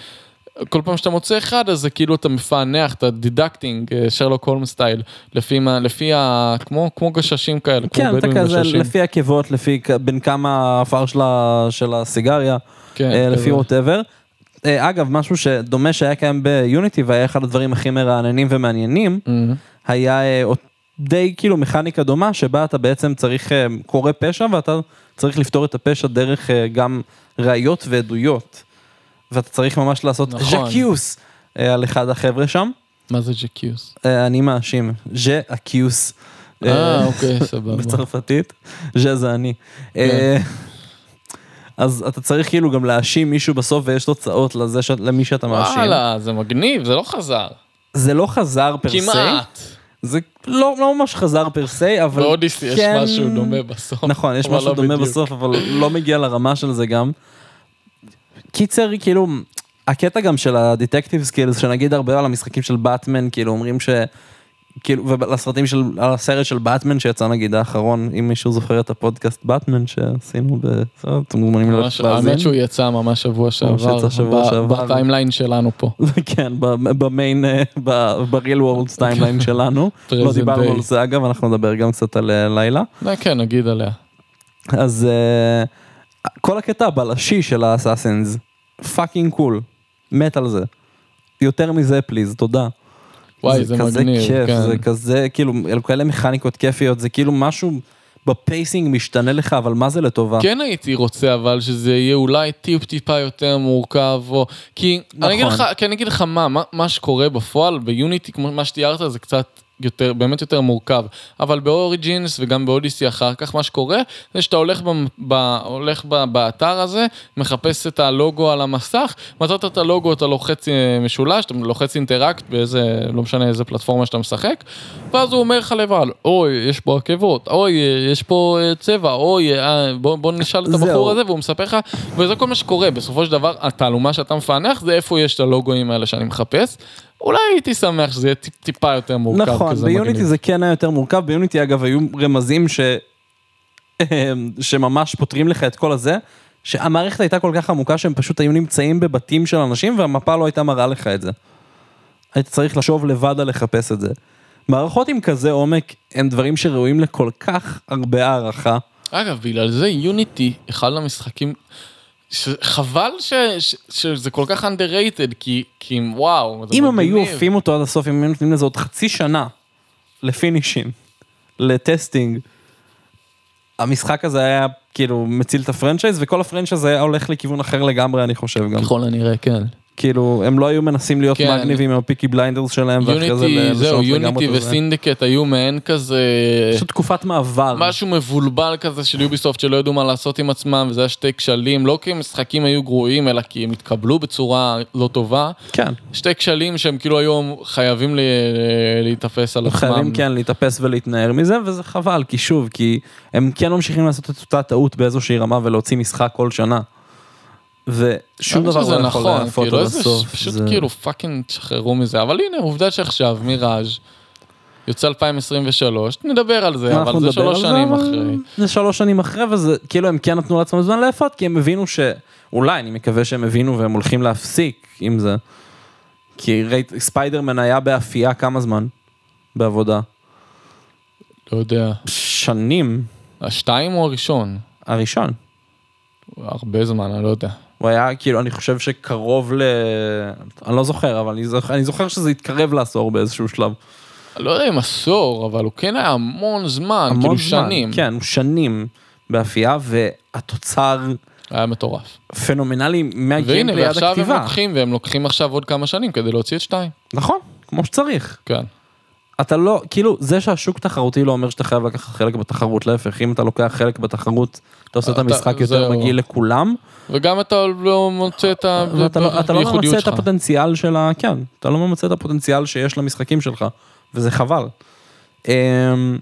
כל פעם שאתה מוצא אחד, אז זה כאילו אתה מפענח, אתה detecting, אה, שרלוק הולמס style, לפי מה, לפי ה... כמו, כמו גששים כאלה, כן, כמו אתה בדואים כזה גששים. לפי עקבות, לפי בין כמה עפר של ה- של הסיגריה, כן, אה, לפי כזה. ווטאבר. אגב, משהו שדומה שהיה קיים ביוניטי והיה אחד הדברים הכי מרעננים ומעניינים, Mhm. היה אה, די כאילו מכניקה דומה שבה אתה בעצם צריך, אה, קורא פשע ואתה צריך לפתור את הפשע דרך אה, גם ראיות ועדויות. ואתה צריך ממש לעשות נכון. ז'קיוס אה, על אחד החבר'ה שם. מה זה ג'קיוס? אה, אני מאשים, ז'קיוס. אה, אוקיי, סבבה. בצרפתית, ז'ה זה אני. אה, אז אתה צריך כאילו גם להאשים מישהו בסוף ויש תוצאות לזה ש- למי שאתה מאשים. וואלה, זה מגניב, זה לא חזר. זה לא חזר per se. כמעט. זה לא לא ממש חזר per se, אבל ב Odyssey יש כן- משהו דומה בסוף. נכון, יש משהו לא דומה בדיוק. בסוף, אבל לא מגיע לרמה של זה גם. קיצר, כאילו, הקטע גם של ה detective skills, שנגיד הרבה על המשחקים של באטמן, כאילו אומרים ש... כאילו, ולסרטים של, על הסרט של באטמן שיצא נגיד האחרון, אם מישהו זוכר את הפודקאסט באטמן שעשינו אתם מוזמנים להאזין. האמת שהוא יצא ממש שבוע שעבר. ב timeline שלנו פה. כן, ב main, ב real world timeline שלנו. לא דיברנו. על זה אגב, אנחנו נדבר גם קצת על אה, לילה. אה, כן, נגיד עליה. אז אה, כל הקטע הבלשי של ה Assassin's, fucking cool, מת על זה. יותר מזה please, תודה. וואי, זה כזה מגניב, כיף, כן. זה כזה, כאילו, אלו כאלה מכניקות כיפיות, זה כאילו משהו ב pacing משתנה לך, אבל מה זה לטובה? כן הייתי רוצה אבל שזה יהיה אולי טיפ טיפה יותר מורכב או כי אני אגיד נכון. לך כי אני אגיד לך מה מה, מה שקורה בפועל ב Unity כמו מה שתיארת זה קצת יותר באמת יותר מורכב אבל ב Origins וגם ב Odyssey אחר כך מה שקורה זה שאתה הולך, ב, ב, הולך ב, באתר הזה מחפש את הלוגו על המסך מצאת את הלוגו אתה לוחץ אה, משולש אתה לוחץ אינטראקט באיזה לא משנה איזה פלטפורמה שאתה משחק ואז הוא אומר לך לבד אוי יש פה עקבות אוי יש פה אה, צבע אוי אה, בוא, בוא נשאל את. הבחור הזה והוא מספר לך וזה כל מה שקורה בסופו של דבר התעלומה שאתה מפענח זה איפה יש את הלוגוים האלה שאני מחפש. אולי הייתי שמח שזה יהיה טיפ, טיפה יותר מורכב נכון, ביוניטי מגניב. זה כן היה יותר מורכב, ביוניטי אגב היו רמזים ש... שממש פותרים לך את כל הזה, שהמערכת הייתה כל כך עמוקה שהם פשוט היו נמצאים בבתים של אנשים והמפה לא הייתה מראה לך את זה. היית צריך לחשוב לבד על לחפש את זה. מערכות עם כזה עומק הם דברים שראויים לכל כך הרבה הערכה. אגב בגלל זה יוניטי אחד המשחקים. חבל ש, ש, שזה כל כך underrated כי כי וואו. אם הם היו. עופים אותו עד הסוף, אם היו נותנים לזה עוד חצי שנה לפינישים, ל testing, המשחק הזה היה כאילו מציל את ה franchise, וכל ה franchise היה הולך לכיוון אחר לגמרי, אני חושב גם. ככל הנראה כן. כאילו, הם לא היו מנסים להיות כן. מגניבים עם הפיקי בליינדרס שלהם, ואחרי זה יוניטי זהו לשנות לגמרי יוניטי. וסינדיקט היו מעין כזה. פשוט תקופת מעבר. משהו מבולבל כזה של יוביסופט שלא ידעו מה לעשות עם עצמם וזה היה שתי כשלים לא כי המשחקים היו גרועים אלא כי הם התקבלו בצורה לא טובה כן. שתי כשלים שהם כאילו היום חייבים ל- להיתפס על עצמם. חייבים כן להתאפס ולהתנער מזה, וזה חבל, כי שוב, כי הם כן ממשיכים לעשות את אותה טעות באיזושהי רמה ולהוציא משחק כל שנה. ושום דבר לא יכול נכון, להפות כאילו עד הסוף. פשוט כאילו פאקינג תשחררו מזה אבל הנה עובדה שעכשיו מיראז' יוצא 2023 נדבר על זה אבל זה שלוש שנים אחרי. זה שלוש שנים אחרי, וזה כאילו הם כן נתנו לעצמם זמן לאפות, כי הם הבינו ש... אולי, אני מקווה שהם הבינו והם הולכים להפסיק עם זה. כי ספיידרמן היה באפייה כמה זמן? בעבודה. לא יודע. שנים. השתיים או הראשון? הראשון. הרבה זמן אני לא יודע. הוא היה כאילו, אני חושב שקרוב ל... אני לא זוכר, אבל אני זוכר, אני זוכר שזה התקרב לעשור באיזשהו שלב. לא יודע אם עשור אבל הוא כן היה המון זמן המון כאילו זמן. שנים. כן, הוא שנים באפייה, והתוצר היה מטורף. פנומנלי והנה מהגיימפליי עד ועכשיו הם הכתיבה. לוקחים והם לוקחים עכשיו עוד כמה שנים כדי להוציא את שתיים. נכון, כמו שצריך. כן. אתה לא, כאילו, זה שהשוק תחרותי לא אומר שאתה חייב לקחת חלק בתחרות, להפך, אם אתה לוקח חלק בתחרות, אתה עושה את אתה- המשחק יותר. מגעיל לכולם, וגם אתה לא מוצא את ה- ואתה לא, אתה לא הייחודיות ממצה את שלך. הפוטנציאל של ה... כן, אתה לא ממצה את הפוטנציאל שיש למשחקים שלך, וזה חבל. אמ,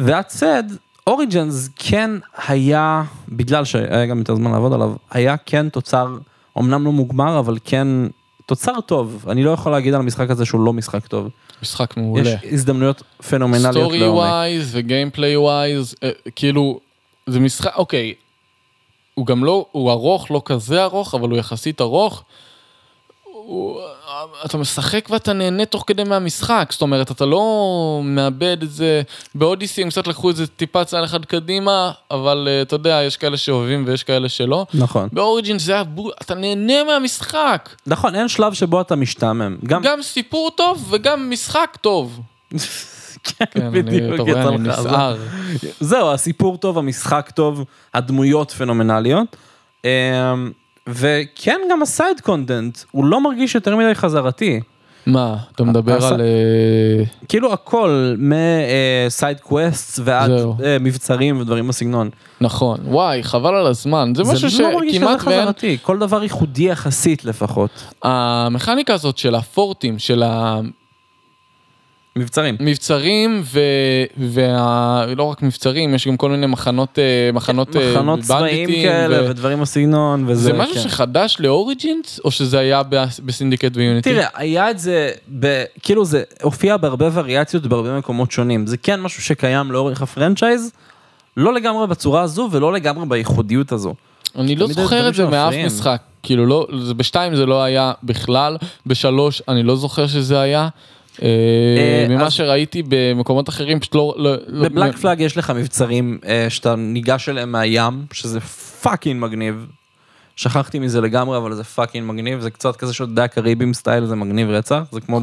That said, אוריג'נס כן היה, בגלל שהיה גם יותר זמן לעבוד עליו, היה כן תוצר, אמנם לא מוגמר, אבל כן תוצר טוב. אני לא יכול להגיד על המשחק הזה שהוא לא משחק טוב. משחק מעולה. יש הזדמנויות פנומנליות story לעומק. wise ו gameplay wise, כאילו, זה משחק, אוקיי, הוא גם לא, הוא ארוך, לא כזה ארוך, אבל הוא יחסית ארוך. הוא, אתה משחק ואתה נהנה תוך כדי מהמשחק, זאת אומרת, אתה לא מאבד את זה, באודיסי הם קצת לקחו את זה טיפה צעד אחד קדימה, אבל אה, אתה יודע, יש כאלה שאוהבים ויש כאלה שלא. נכון. באוריג'ין זה היה בול, אתה נהנה מהמשחק. נכון, אין שלב שבו אתה משתעמם. גם... גם סיפור טוב וגם משחק טוב. כן, כן, בדיוק, אתה רואה, אני נסער. זהו, הסיפור טוב, המשחק טוב, הדמויות פנומנליות. אמ, וכן, גם ה side content, הוא לא מרגיש יותר מדי חזרתי. מה, אתה מדבר על... אה, כאילו הכל, מ side quest ועד זהו. אה, מבצרים ודברים בסגנון. נכון, וואי, חבל על הזמן, זה משהו זה לא מרגיש שכמעט ואין... חזרתי, כל דבר ייחודי יחסית לפחות. המכניקה הזאת של הפורטים, של מבצרים. המבצרים, ו... וה... לא רק מבצרים, יש גם כל מיני מחנות, אה, מחנות, אה, מחנות צבאיים כאלה ו- ודברים בסגנון וזה. זה משהו כן. שחדש לאוריג'ינס, או שזה היה ב- בסינדיקט ויוניטי? תראה, היה את זה, ב, כאילו זה הופיע בהרבה וריאציות בהרבה מקומות שונים. זה כן משהו שקיים לאורך ה franchise, לא לגמרי בצורה הזו ולא לגמרי בייחודיות הזו. אני לא זוכר את זה מאף. משחק, כאילו לא, זה בשתיים זה לא היה בכלל, בשלוש אני לא זוכר שזה היה, ממה אז- שראיתי במקומות אחרים פשוט לא... לא- לא- בבלק פלאג יש לך מבצרים אה, שאתה ניגש אליהם מהים, שזה fucking מגניב. שכחתי מזה לגמרי, אבל זה fucking מגניב, זה קצת כזה שאתה יודע Caribbean style, זה מגניב רצח, זה כמו.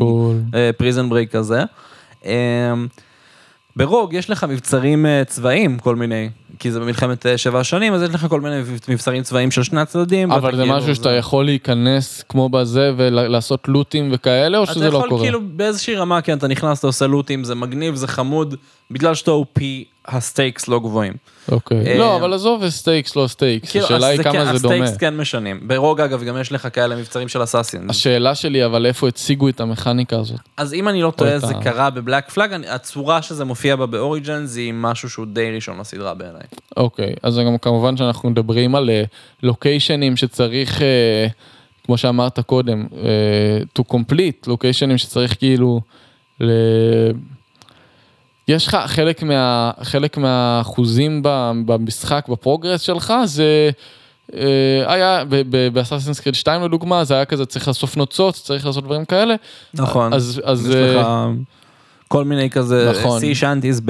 Prison Break כזה. אה, ברוג יש לך מבצרים אה, צבאיים, כל מיני, כי זה במלחמת אה, שבע השנים, אז יש לך כל מיני מבצרים צבאיים של שני הצדדים. אבל זה משהו שאתה יכול להיכנס כמו בזה ולעשות לוטים וכאלה, או אתה שזה לא יכול קורה? כאילו באיזושהי רמה, כן, אתה נכנס, אתה עושה לוטים, זה מגניב, זה חמוד, בגלל שאתה OP, ה stakes לא גבוהים. אוקיי. אה, לא, אבל עזוב stakes, לא stakes. כאילו, השאלה היא כן, כמה זה דומה. ה stakes כן משנים. ברוג אגב גם יש לך כאלה מבצרים של אסאסין. השאלה שלי, אבל איפה הציגו את המכניקה הזאת? אז אם אני לא טועה זה קרה בבלק פלאג, הצורה שזה מופיע בה באוריג'ן זה משהו שהוא די ראשון לסדרה בעיניי. אוקיי, אז גם כמובן שאנחנו מדברים על אה, לוקיישנים שצריך, אה, כמו שאמרת קודם, אה, to complete, לוקיישנים שצריך כאילו, ל... יש לך חלק, מה, חלק מהאחוזים ב- במשחק, ב progress שלך, זה אה, היה באסאסינס קריד 2 לדוגמה, זה היה כזה צריך לאסוף נוצות, צריך לעשות דברים כאלה. נכון. אז, אז יש לך אה, כל מיני כזה נכון. sea shanties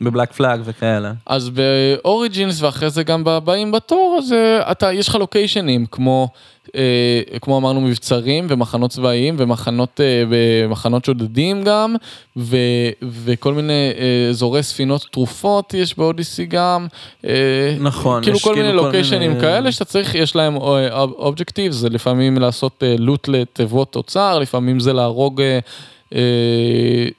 בבלק פלאג וכאלה. אז באוריג'ינס ואחרי זה גם בבאים בתור, אז אה, אתה, יש לך לוקיישנים כמו, אה, כמו אמרנו מבצרים ומחנות צבאיים ומחנות אה, שודדים גם, ו, וכל מיני אה, אזורי ספינות תרופות יש באודיסי גם. אה, נכון, כאילו יש כל מיני כאילו לוקיישנים מיני- כאלה שאתה צריך, יש להם אובג'קטיב, זה לפעמים לעשות אה, לוט לתיבות תוצר, לפעמים זה להרוג. אה, אה,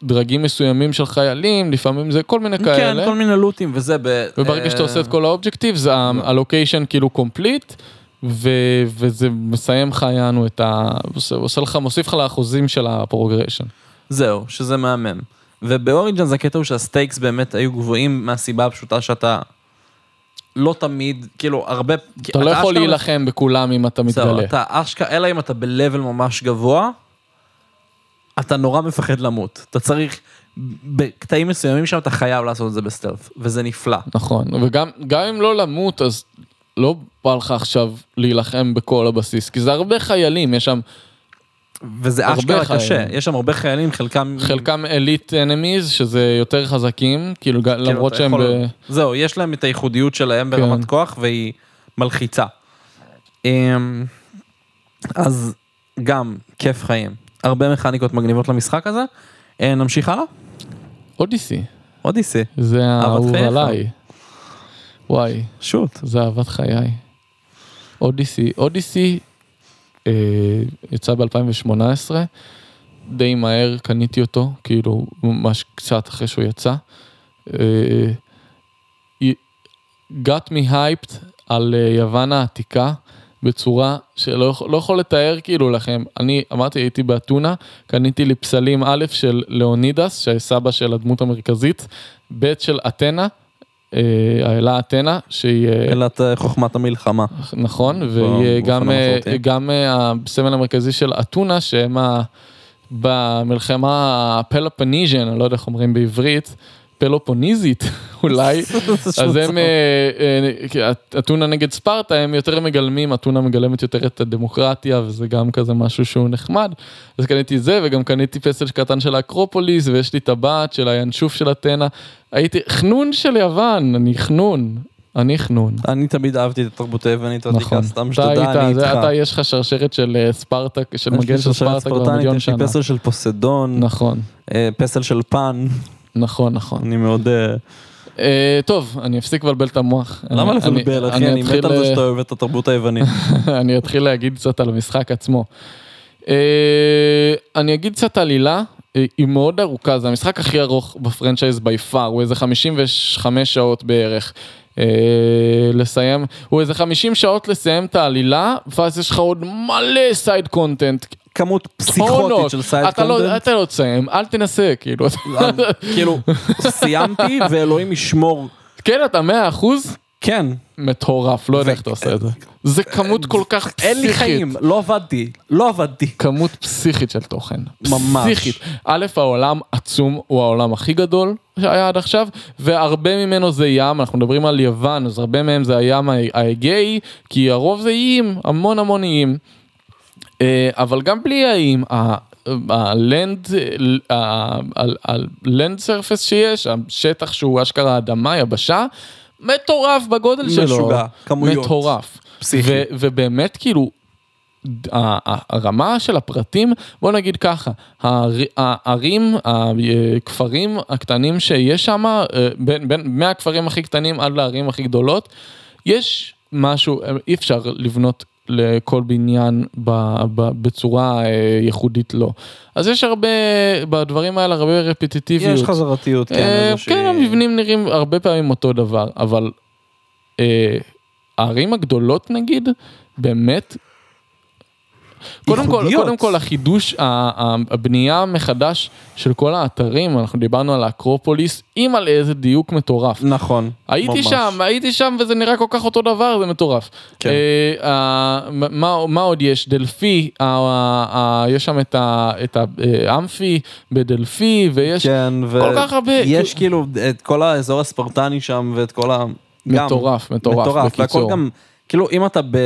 דרגים מסוימים של חיילים, לפעמים זה כל מיני כן, כאלה. כל מיני לוטים וזה. ב- וברגע שאתה אה, עושה את כל ה objective, זה ה location כאילו complete, ו- וזה מסיים לך יענו את ה... עושה- עושה לך, מוסיף לך לאחוזים של ה progression. זהו, שזה מהמם. ובאוריג'נס הקטע הוא שה stakes באמת היו גבוהים מהסיבה הפשוטה שאתה לא תמיד, כאילו הרבה... אתה לא יכול להילחם בכולם אם אתה זהו, מתגלה. אתה אשכרה, אלא אם אתה ב-level ממש גבוה, אתה נורא מפחד למות. אתה צריך, בקטעים מסוימים שם אתה חייב לעשות את זה בסטלף, וזה נפלא. נכון, וגם גם אם לא למות, אז לא בא לך עכשיו להילחם בכל הבסיס, כי זה הרבה חיילים, יש שם וזה אשכרה. קשה, יש שם הרבה חיילים, חלקם... חלקם אליט אנמיז, שזה יותר חזקים, כאילו כאילו, למרות שהם יכול- ב... זהו, יש להם את הייחודיות שלהם כן. ברמת כוח והיא מלחיצה. אמ, אז גם כיף חיים. הרבה מכניקות מגניבות למשחק הזה. אה, נמשיך הלאה? אודיסי, אודיסי. זה האהוב. עליי. וואי. שוט. זה אהבת חיי. אודיסי, אודיסי אה, יצא ב-2018, די מהר קניתי אותו, כאילו ממש קצת אחרי שהוא יצא. אה, got me hyped על אה, יוון העתיקה בצורה שלא לא יכול לתאר כאילו לכם. אני אמרתי הייתי באתונה, קניתי לי פסלים א' של לאונידס, שסבא של הדמות המרכזית, ב' של אתנה, אה, האלה אתנה, שהיא... אה, אלת אה, חוכמת המלחמה. נכון, באופן והיא גם, אה. גם אה, הסמל המרכזי של אתונה, שהם ה... במלחמה ה Peloponnesian, אני לא יודע איך אומרים בעברית, פלופוניזית אולי, אז הם, אה, אה, אתונה נגד ספרטה, הם יותר מגלמים, אתונה מגלמת יותר את הדמוקרטיה, וזה גם כזה משהו שהוא נחמד. אז קניתי זה, וגם קניתי פסל קטן של האקרופוליס, ויש לי טבעת של הינשוף של אתנה. הייתי, חנון של יוון, אני חנון, אני חנון. אני תמיד אהבתי את התרבות היוונית נכון, סתם שתדע, אני איתך. אתה יש לך שרשרת של אה, ספרטה, של מגן של ספרטה כבר מיליון יש לי שנה. פסל של פוסדון, נכון, אה, פסל של פן, נכון, נכון. אני מאוד... אה, אה, טוב, אני אפסיק לבלבל את המוח. למה אני- לבלבל, אחי? אני אתחיל, מת על זה אה, שאתה אוהב את התרבות היוונית. אני אתחיל להגיד קצת על המשחק עצמו. אה, אני אגיד קצת עלילה, אה, היא מאוד ארוכה, זה המשחק הכי ארוך ב franchise by far, הוא איזה 55 שעות בערך. אה, לסיים, הוא איזה 50 שעות לסיים את העלילה, ואז יש לך עוד מלא side content. כמות פסיכוטית של סייד לא, קונטנט. אתה לא תסיים, אל תנסה, כאילו. כאילו, סיימתי ואלוהים ישמור. כן, אתה 100 אחוז? כן, מטורף, לא יודע איך אתה עושה את זה. זה כמות כל כך פסיכית. אין לי חיים, לא עבדתי, לא עבדתי. כמות פסיכית של תוכן. ממש. פסיכית. א', העולם עצום, הוא העולם הכי גדול שהיה עד עכשיו, והרבה ממנו זה ים, אנחנו מדברים על יוון, אז הרבה מהם זה הים האגאי, כי הרוב זה איים, המון המון איים. אה, אבל גם בלי האיים, ה- הלנד, הלנד סרפס שיש, השטח שהוא אשכרה אדמה, יבשה, מטורף בגודל שלו. משוגע, כמויות. מטורף. פסיכי. ובאמת כאילו, הרמה של הפרטים, בוא נגיד ככה, הער- הערים, הכפרים הקטנים שיש שם, בין, בין מהכפרים הכי קטנים עד לערים הכי גדולות, יש משהו, אי אפשר לבנות לכל בניין ב, ב, בצורה אה, ייחודית לו. אז יש הרבה, בדברים האלה הרבה רפטיטיביות. יש חזרתיות, כן. אה, כן, המבנים נראים הרבה פעמים אותו דבר, אבל אה, הערים הגדולות נגיד, באמת, קודם כל. קודם כל החידוש, הבנייה מחדש של כל האתרים, אנחנו דיברנו על האקרופוליס, עם על איזה דיוק מטורף. נכון. הייתי ממש. שם, הייתי שם וזה נראה כל כך אותו דבר, זה מטורף. כן. אה, מה, מה עוד יש? דלפי, אה, אה, יש שם את ה- את האמפי בדלפי, ויש כן, ו... כל כך הרבה, יש כאילו את כל האזור הספרטני שם ואת כל ה... גם. מטורף, מטורף, מטורף, והכל בקיצור. גם, כאילו אם אתה ב...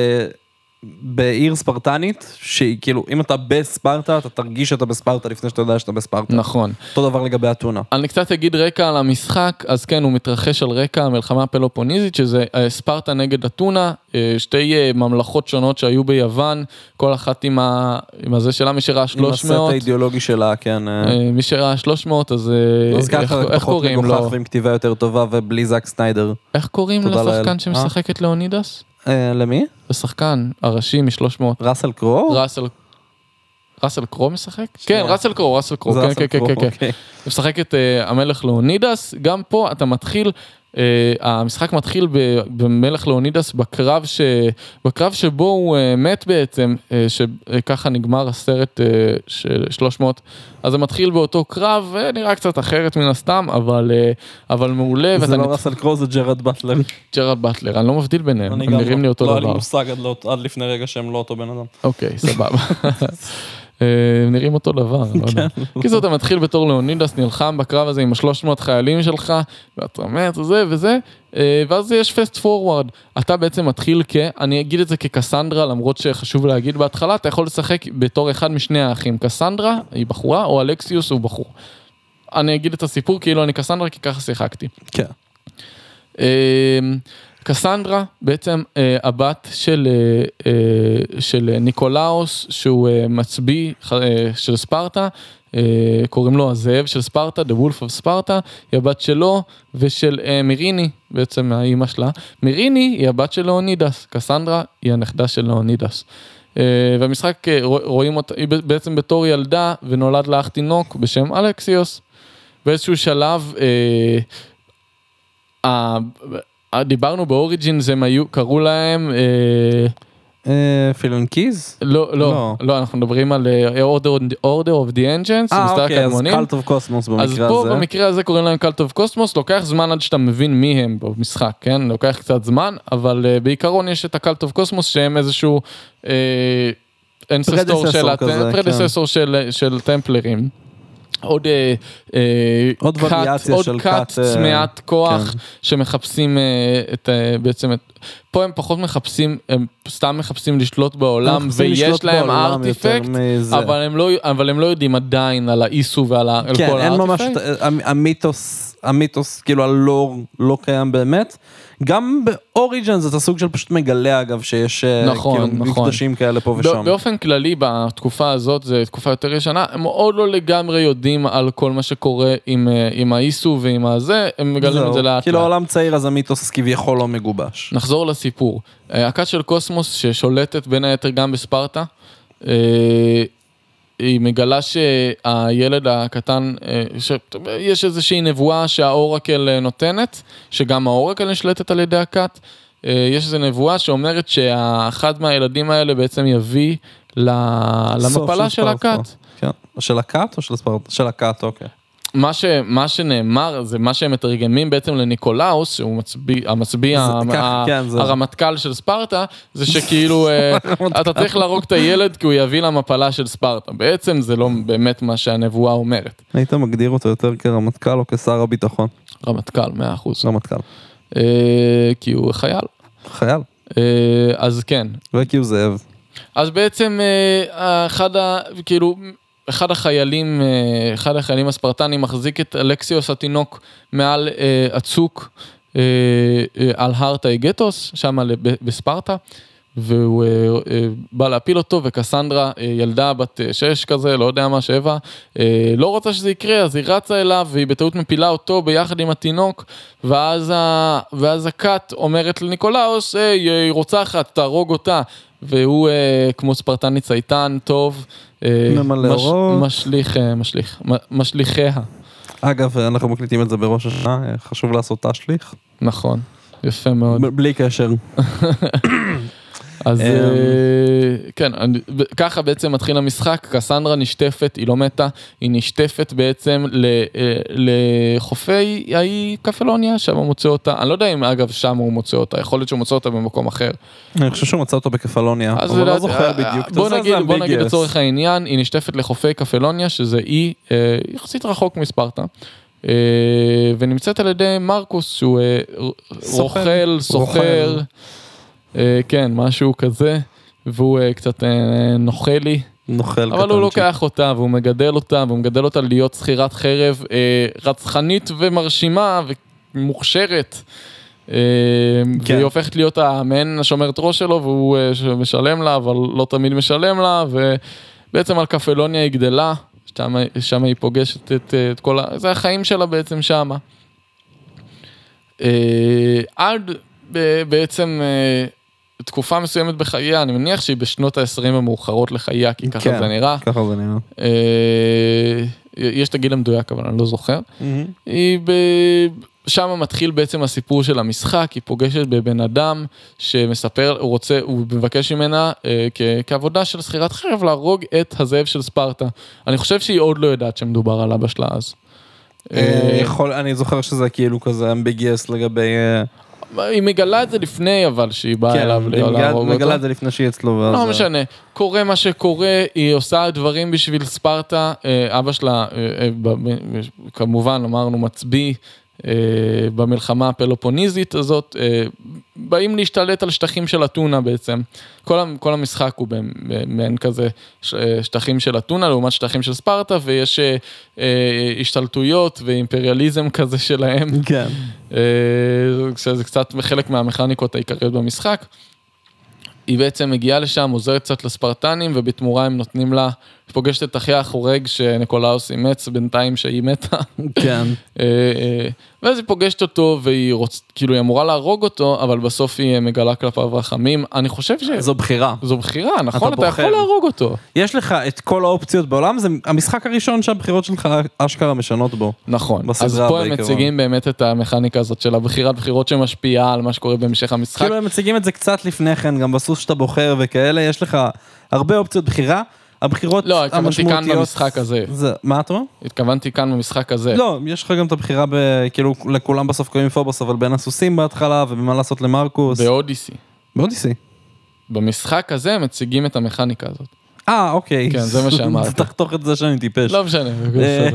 בעיר ספרטנית, שהיא כאילו, אם אתה בספרטה, אתה תרגיש שאתה בספרטה לפני שאתה יודע שאתה בספרטה. נכון. אותו דבר לגבי אתונה. אני קצת אגיד רקע על המשחק, אז כן, הוא מתרחש על רקע המלחמה הפלופוניזית, שזה אה, ספרטה נגד אתונה, אה, שתי אה, ממלכות שונות שהיו ביוון, כל אחת עם, ה... עם הזה שלה, מי שראה עם 300, הסט האידיאולוגי שלה, כן. מי שראה 300, אז אז איך, ככה איך פחות קוראים מגוחך לו? ועם כתיבה יותר טובה ובלי זאק סניידר. איך קוראים. לשחקן שמשחק את לאונידס? אה, למי? השחקן הראשי מ-300, ראסל קרו? ראסל... ראסל קרו משחק? כן, ראסל קרו, ראסל קרו, כן, כן, כן, כן, כן. אוקיי. משחק את אה, המלך לאונידס, גם פה אתה מתחיל, אה, המשחק מתחיל ב- במלך לאונידס בקרב, ש, בקרב שבו הוא אה, מת בעצם, אה, שככה נגמר הסרט אה, של 300, אז זה מתחיל באותו קרב, אה, נראה קצת אחרת מן הסתם, אבל, אה, אבל מעולה, זה לא נת- ראסל קרו, זה ג'רד באטלר. ג'רד באטלר, אני לא מבדיל ביניהם, הם נראים לי לא- אותו לא היה לי דבר. מושג עד לא- עד לפני רגע שהם לא אותו בן אדם. אוקיי, סבבה. אה, נראים אותו דבר, לא יודע. קיצור, אתה מתחיל בתור לאונידס, נלחם בקרב הזה עם ה-300 חיילים שלך, ואתה מת וזה וזה, אה, ואז יש fast forward. אתה בעצם מתחיל כ... אני אגיד את זה כקסנדרה, למרות שחשוב להגיד בהתחלה, אתה יכול לשחק בתור אחד משני האחים. קסנדרה היא בחורה, או אלקסיוס הוא בחור. אני אגיד את הסיפור כאילו אני קסנדרה, כי ככה שיחקתי. כן. קסנדרה בעצם אה, הבת של, אה, אה, של ניקולאוס שהוא אה, מצביא אה, של ספרטה, אה, קוראים לו הזאב של ספרטה, The Wolf of Sparta, היא הבת שלו ושל אה, מיריני, בעצם האימא שלה. מיריני היא הבת של לאונידס, קסנדרה היא הנכדה של לאונידס. אה, והמשחק אה, רוא- רואים אותה, היא בעצם בתור ילדה ונולד לה אח תינוק בשם אלכסיוס. באיזשהו שלב אה, דיברנו באוריג'ינס הם היו קראו להם אה, פילונקיז? לא לא לא. לא אנחנו מדברים על אה, Order of the Ancients, אה אוקיי, אז. קלט אוף קוסמוס אז במקרה פה הזה. במקרה הזה קוראים להם Cult of Kosmos לוקח זמן עד שאתה מבין מי הם במשחק כן לוקח קצת זמן אבל בעיקרון יש את ה Cult of Kosmos שהם איזשהו ancestor של כזה, כן. של של טמפלרים. עוד אה, אה, עוד cult- וריאציה עוד של cult, אה, צמאת כוח כן. שמחפשים אה, את בעצם את פה הם פחות מחפשים הם סתם מחפשים לשלוט בעולם ויש להם בעולם ארטיפקט. אבל הם לא אבל הם לא יודעים עדיין על האיסו ועל כן, כל אין ממש, הארטיפקט. המ- המיתוס, המיתוס, כאילו הלור לא קיים באמת. גם באוריג'נס אתה סוג של פשוט מגלה אגב שיש אה, נכון, כאילו, נכון. מפגשים כאלה פה ושם. באופן כללי בתקופה הזאת זו תקופה יותר ישנה הם עוד לא לגמרי יודעים על כל מה שקורה עם, אה, עם האיסו ועם הזה הם מגלים זהו, את זה לאט כאילו. העולם צעיר אז המיתוס כביכול לא מגובש. נחזור לסיפור. אה, הכת של קוסמוס ששולטת בין היתר גם בספרטה. היא מגלה שהילד הקטן, אה, שיש איזושהי נבואה שהאורקל אה, נותנת, שגם האורקל נשלטת על ידי הכת. אה, יש איזו נבואה שאומרת שאחד מהילדים האלה בעצם יביא למפלה של. הכת. כן. של הכת או של ספרטה? של הכת, אוקיי. מה, ש, מה שנאמר זה מה שהם מתרגמים בעצם לניקולאוס שהוא מצביא, המצביא, זה- ה- כן, זה- הרמטכ"ל של ספרטה זה שכאילו אה, אתה צריך להרוג את הילד כי הוא יביא למפלה של ספרטה בעצם זה לא באמת מה שהנבואה אומרת. היית מגדיר אותו יותר כרמטכ"ל או כשר הביטחון? רמטכ"ל 100% רמטכ"ל. אה, כי הוא חייל חייל. אה, אז כן וכי הוא זאב. אז בעצם אה, אחד ה... כאילו אחד החיילים, אה, אחד החיילים הספרטנים מחזיק את אלקסיוס התינוק מעל אה, הצוק אה, על הר טייגטוס, שם בספרטה. והוא בא להפיל אותו וקסנדרה ילדה בת אה, שש כזה לא יודע מה שבע אה, לא רוצה שזה יקרה אז היא רצה אליו והיא בטעות מפילה אותו ביחד עם התינוק ואז, ה... ואז הכת אומרת לניקולאוס היא רוצחת תהרוג אותה והוא אה, כמו ספרטני צייתן טוב אה, ממלא אורות. משליך אה, משליך משליכיה אגב, אנחנו מקליטים את זה בראש השנה, אה, חשוב לעשות תשליך. נכון יפה מאוד. ב- בלי קשר. אז אמ. אה, כן, ככה בעצם מתחיל המשחק, קסנדרה נשטפת, היא לא מתה, היא נשטפת בעצם אה, לחופי האי קפלוניה, שם הוא מוצא אותה, אני לא יודע אם אגב שם הוא מוצא אותה, יכול להיות שהוא מוצא אותה במקום אחר. אני חושב שהוא מצא אותו בקפלוניה, אבל לא זוכר אה, בדיוק. בוא נגיד, בוא נגיד. לצורך העניין, היא נשטפת לחופי קפלוניה, שזה אי יחסית רחוק מספרטה. ונמצאת על ידי מרקוס שהוא. רוכל, סוחר, כן, משהו כזה, והוא אה, קצת אה, נוכלי. נוכל אבל הוא. לוקח אותה והוא מגדל אותה והוא מגדל אותה להיות שכירת חרב אה, רצחנית ומרשימה ומוכשרת. אה, כן. והיא הופכת להיות המעין השומרת ראש שלו והוא אה, משלם לה אבל לא תמיד משלם לה ובעצם על קפלוניה היא גדלה, שם, שם היא פוגשת את, אה, את כל ה... זה החיים שלה בעצם שמה. אה, עד בעצם אה, תקופה מסוימת בחייה, אני מניח שהיא בשנות ה-20 המאוחרות לחייה, כי ככה כן. זה נראה. ככה זה נראה. אה, יש את הגיל המדויק אבל אני לא זוכר. היא ב... שם מתחיל בעצם הסיפור של המשחק, היא פוגשת בבן אדם שמספר, הוא רוצה, הוא מבקש ממנה אה, כ... כעבודה של שכירת חרב להרוג את הזאב של ספרטה. אני חושב שהיא עוד לא יודעת שמדובר על אבא שלה אז. אה, אה, יכול, אני זוכר שזה כאילו כזה אמביגיאס לגבי... היא מגלה את זה לפני אבל שהיא באה כן, אליו להרוג אותו. מגלה את זה לפני שהיא אצלו. ואז, לא אה, משנה, קורה מה שקורה, היא עושה דברים בשביל ספרטה, אה, אבא שלה אה, כמובן אמרנו מצביא במלחמה הפלופוניזית הזאת, אה, באים להשתלט על שטחים של אתונה בעצם. כל כל המשחק הוא במעין כזה אה, שטחים של אתונה לעומת שטחים של ספרטה ויש אה, אה, השתלטויות ואימפריאליזם כזה שלהם. כן. אה, שזה קצת חלק מהמכניקות העיקריות במשחק. היא בעצם מגיעה לשם, עוזרת קצת לספרטנים, ובתמורה הם נותנים לה, פוגשת את אחיה החורג שניקולאוס אימץ בינתיים שהיא מתה. כן. אה, אה, ואז היא פוגשת אותו, והיא רוצ... כאילו היא אמורה להרוג אותו, אבל בסוף היא מגלה כלפיו רחמים. אני חושב שזו זו בחירה. בחירה, נכון? אתה, בוחר. יכול להרוג אותו. יש לך את כל האופציות בעולם, זה המשחק הראשון שהבחירות שלך אשכרה משנות בו. נכון. אז פה הם. מציגים באמת את המכניקה הזאת של הבחירת בחירות שמשפיעה על מה שקורה בהמשך המשחק. כאילו הם מציגים את זה קצת לפני כן, גם בסוס שאתה בוחר וכאלה, יש לך הרבה אופציות בחירה. הבחירות לא, התכוונתי כאן המשמעותיות... במשחק הזה. זה, מה אתה אומר? התכוונתי כאן במשחק הזה. לא, יש לך גם את הבחירה, ב, כאילו לכולם בסוף קוראים פובוס, אבל בין הסוסים בהתחלה, ובמה לעשות למרקוס. באודיסי. באודיסי. במשחק הזה מציגים את המכניקה הזאת. אה, אוקיי. כן, זה מה שאמרתי. תחתוך את זה שאני טיפש. לא משנה, אה.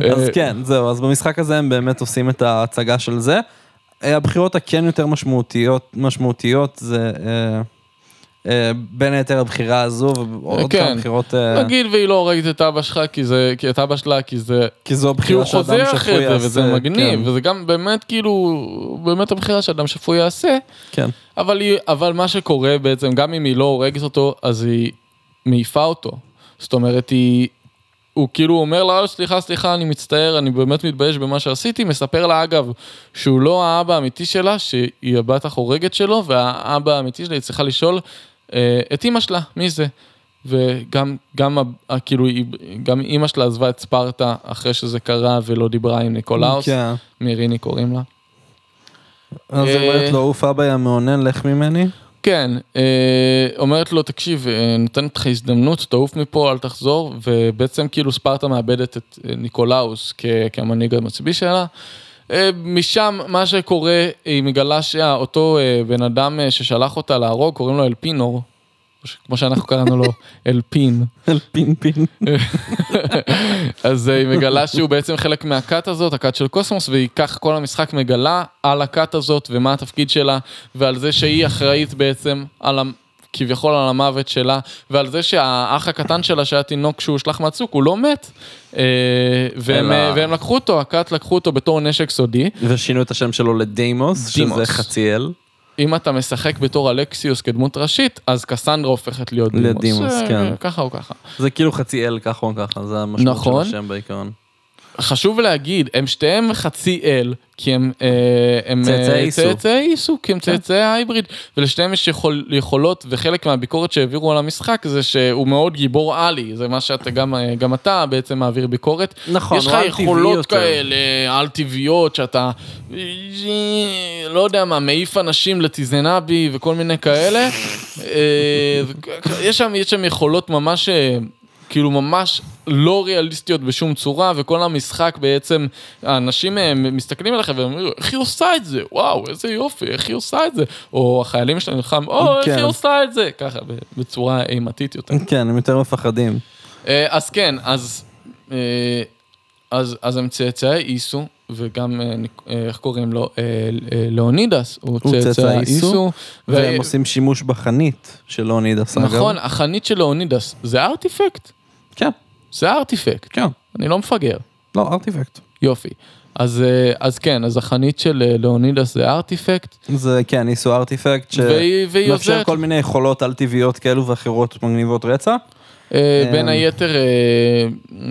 אז אה, כן, זהו, אז במשחק הזה הם באמת עושים את ההצגה של זה. אה, הבחירות הכן יותר משמעותיות, משמעותיות זה בין היתר הבחירה הזו ועוד כן. כמה בחירות, אה, נגיד והיא לא הורגת את אבא שלך כי זה, כי את אבא שלה כי זה, כי זו כי הוא הבחירה שאדם חוזר שפוי אחרי זה יעשה. וזה מגניב כן, וזה גם באמת כאילו באמת הבחירה שאדם שפוי יעשה כן. אבל היא אבל מה שקורה בעצם גם אם היא לא הורגת אותו אז היא מעיפה אותו זאת אומרת היא. הוא כאילו אומר לה "אה, סליחה סליחה אני מצטער אני באמת מתבייש במה שעשיתי מספר לה אגב שהוא לא האבא האמיתי שלה שהיא הבת החורגת שלו והאבא האמיתי שלה היא צריכה לשאול אה, את אימא שלה מי זה. וגם גם כאילו גם אימא שלה עזבה את ספרטה אחרי שזה קרה ולא דיברה עם ניקולאוס כן. מיריני קוראים לה. אז היא אה, אומרת לו, עוף אבא יא מאונן, לך ממני. כן, אה, אומרת לו, תקשיב, אה, נותנת לך הזדמנות, תעוף מפה, אל תחזור, ובעצם כאילו ספרטה מאבדת את אה, ניקולאוס כ- כמנהיג המצביא שלה. אה, משם מה שקורה, היא מגלה שאותו אה, בן אדם אה, ששלח אותה להרוג, קוראים לו אלפינור, כמו שאנחנו קראנו לו, אלפין. אל פין. אז היא מגלה שהוא בעצם חלק מהכת הזאת, הכת של קוסמוס, והיא ככה כל המשחק מגלה על הכת הזאת ומה התפקיד שלה, ועל זה שהיא אחראית בעצם על כביכול על המוות שלה, ועל זה שהאח הקטן שלה שהיה תינוק שהוא הושלך מהצוק, הוא לא מת. אה, והם, אלא- והם לקחו אותו, הכת לקחו אותו בתור נשק סודי. ושינו את השם שלו לדיימוס, שזה דימוס. חצי אל. אם אתה משחק בתור אלקסיוס כדמות ראשית, אז קסנדרה הופכת להיות דימוס. לדימוס, אה, כן. ככה או ככה. זה כאילו חצי אל ככה או ככה, זה המשמעות נכון. של השם בעיקרון. חשוב להגיד, הם שתיהם חצי אל, כי הם, אה, הם אה, צאצאי איסו. צאצאי איסו, כי הם צאצאי ההיבריד, ולשתיהם יש יכול, יכולות, וחלק מהביקורת שהעבירו על המשחק זה שהוא מאוד גיבור עלי, זה מה שאתה גם, אה, גם אתה בעצם מעביר ביקורת. נכון, יש לך יכולות. כאלה על טבעיות, שאתה, לא יודע מה, מעיף אנשים לטיזנבי וכל מיני כאלה. אה, יש שם, יש שם יכולות ממש... אה, כאילו ממש לא ריאליסטיות בשום צורה, וכל המשחק בעצם, האנשים אה, מסתכלים עליך ואומרים, איך היא עושה את זה? וואו, איזה יופי, איך היא עושה את זה? או החיילים שלנו נלחם, או, איך כן. היא עושה את זה? ככה, בצורה אימתית יותר. כן, הם יותר מפחדים. אה, אז כן, אז, אה, אז, אז הם צאצאי איסו, וגם, איך קוראים לו? לאונידס, הוא צאצא איסו. והם ו- עושים שימוש בחנית של לאונידס, אגב. נכון, החנית של לאונידס, זה ארטיפקט? כן, זה ארטיפקט, כן. אני לא מפגר. לא, ארטיפקט. יופי. אז, אה, אז כן, אז החנית של אה, לאונידס זה ארטיפקט, זה כן, איסו ארטיפקט, שמאפשר כל מיני יכולות על טבעיות כאלו ואחרות מגניבות רצע. אה, בין אמ, היתר, אה,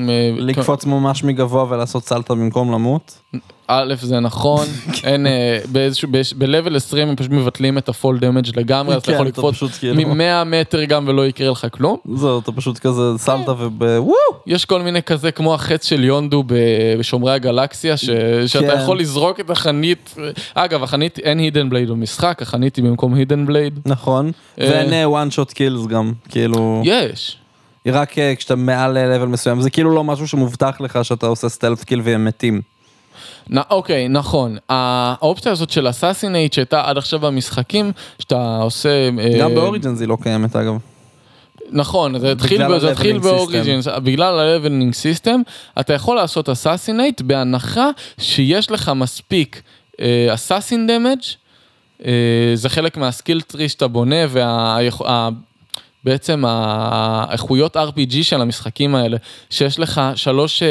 אה, לקפוץ ממש מגבוה ולעשות סלטה במקום למות. א', זה נכון, אין, אה, באיזשהו, ב-level 20 הם פשוט מבטלים את הפול דמג' לגמרי, אז אתה כן, יכול לקפוץ כאילו- מ-100 מטר גם ולא יקרה לך כלום. זהו, אתה פשוט כזה סלטה ובוואו! יש כל מיני כזה כמו החץ של יונדו בשומרי הגלקסיה, ש... שאתה כן. יכול לזרוק את החנית, אגב, החנית, אין הידן בלייד במשחק, החנית היא במקום הידן בלייד. נכון. אה. ואין one shot kills גם, כאילו, יש. רק אה, כשאתה מעל level מסוים, זה כאילו לא משהו שמובטח לך שאתה עושה stealth kill והם מתים. נ, אוקיי, נכון. האופציה הזאת של assassinate שהייתה עד עכשיו במשחקים, שאתה עושה... אה, גם ב Origins היא לא קיימת אגב. נכון, זה התחיל, זה התחיל ב Origins, בגלל ה-leveling system, אתה יכול לעשות assassinate בהנחה שיש לך מספיק assassin damage, זה חלק מה skill tree שאתה בונה, ובעצם האיכויות RPG של המשחקים האלה, שיש לך שלוש...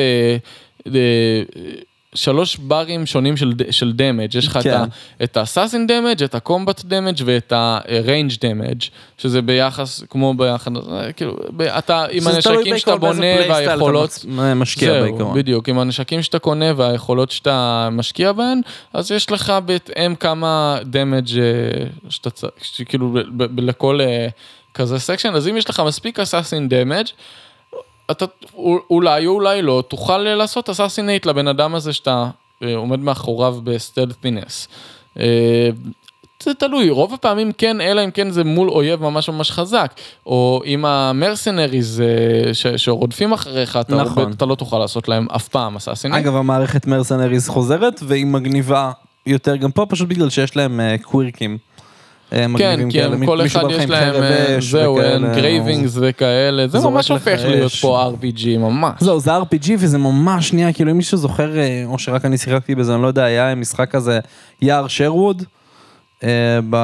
אה, אה, שלוש ברים שונים של, של damage, יש לך את כן. את ה assassin damage, את ה combat damage ואת ה-range damage, שזה ביחס, כמו ביחס, כאילו, אתה עם הנשקים שאתה בונה והיכולות, משקיע זהו, בעיקרון. בדיוק, עם הנשקים שאתה קונה והיכולות שאתה משקיע בהן, אז יש לך בהתאם כמה damage שאתה צריך, כאילו לכל אה, כזה section, אז אם יש לך מספיק assassin damage, אתה אולי או אולי לא, תוכל לעשות assassinate לבן אדם הזה שאתה אה, עומד מאחוריו ב stealthiness. אה, זה תלוי, רוב הפעמים כן, אלא אם כן זה מול אויב ממש ממש חזק, או אם ה mercenaries אה, ש- שרודפים אחריך, אתה, נכון. אתה לא תוכל לעשות להם אף פעם assassinate. אגב, המערכת mercenaries חוזרת, והיא מגניבה יותר גם פה, פשוט בגלל שיש להם אה, קווירקים. אה, כן, מגניבים כי כאלה. הם, כל אחד יש להם, אה, זהו, וכאלה, engravings וכאלה, זה ממש הופך להיות. פה RPG, ממש. זהו, זה RPG וזה ממש נהיה, כאילו אם מישהו זוכר, אה, או שרק אני שיחקתי בזה, אני לא יודע, היה משחק כזה, יער שרווד, אה, ב...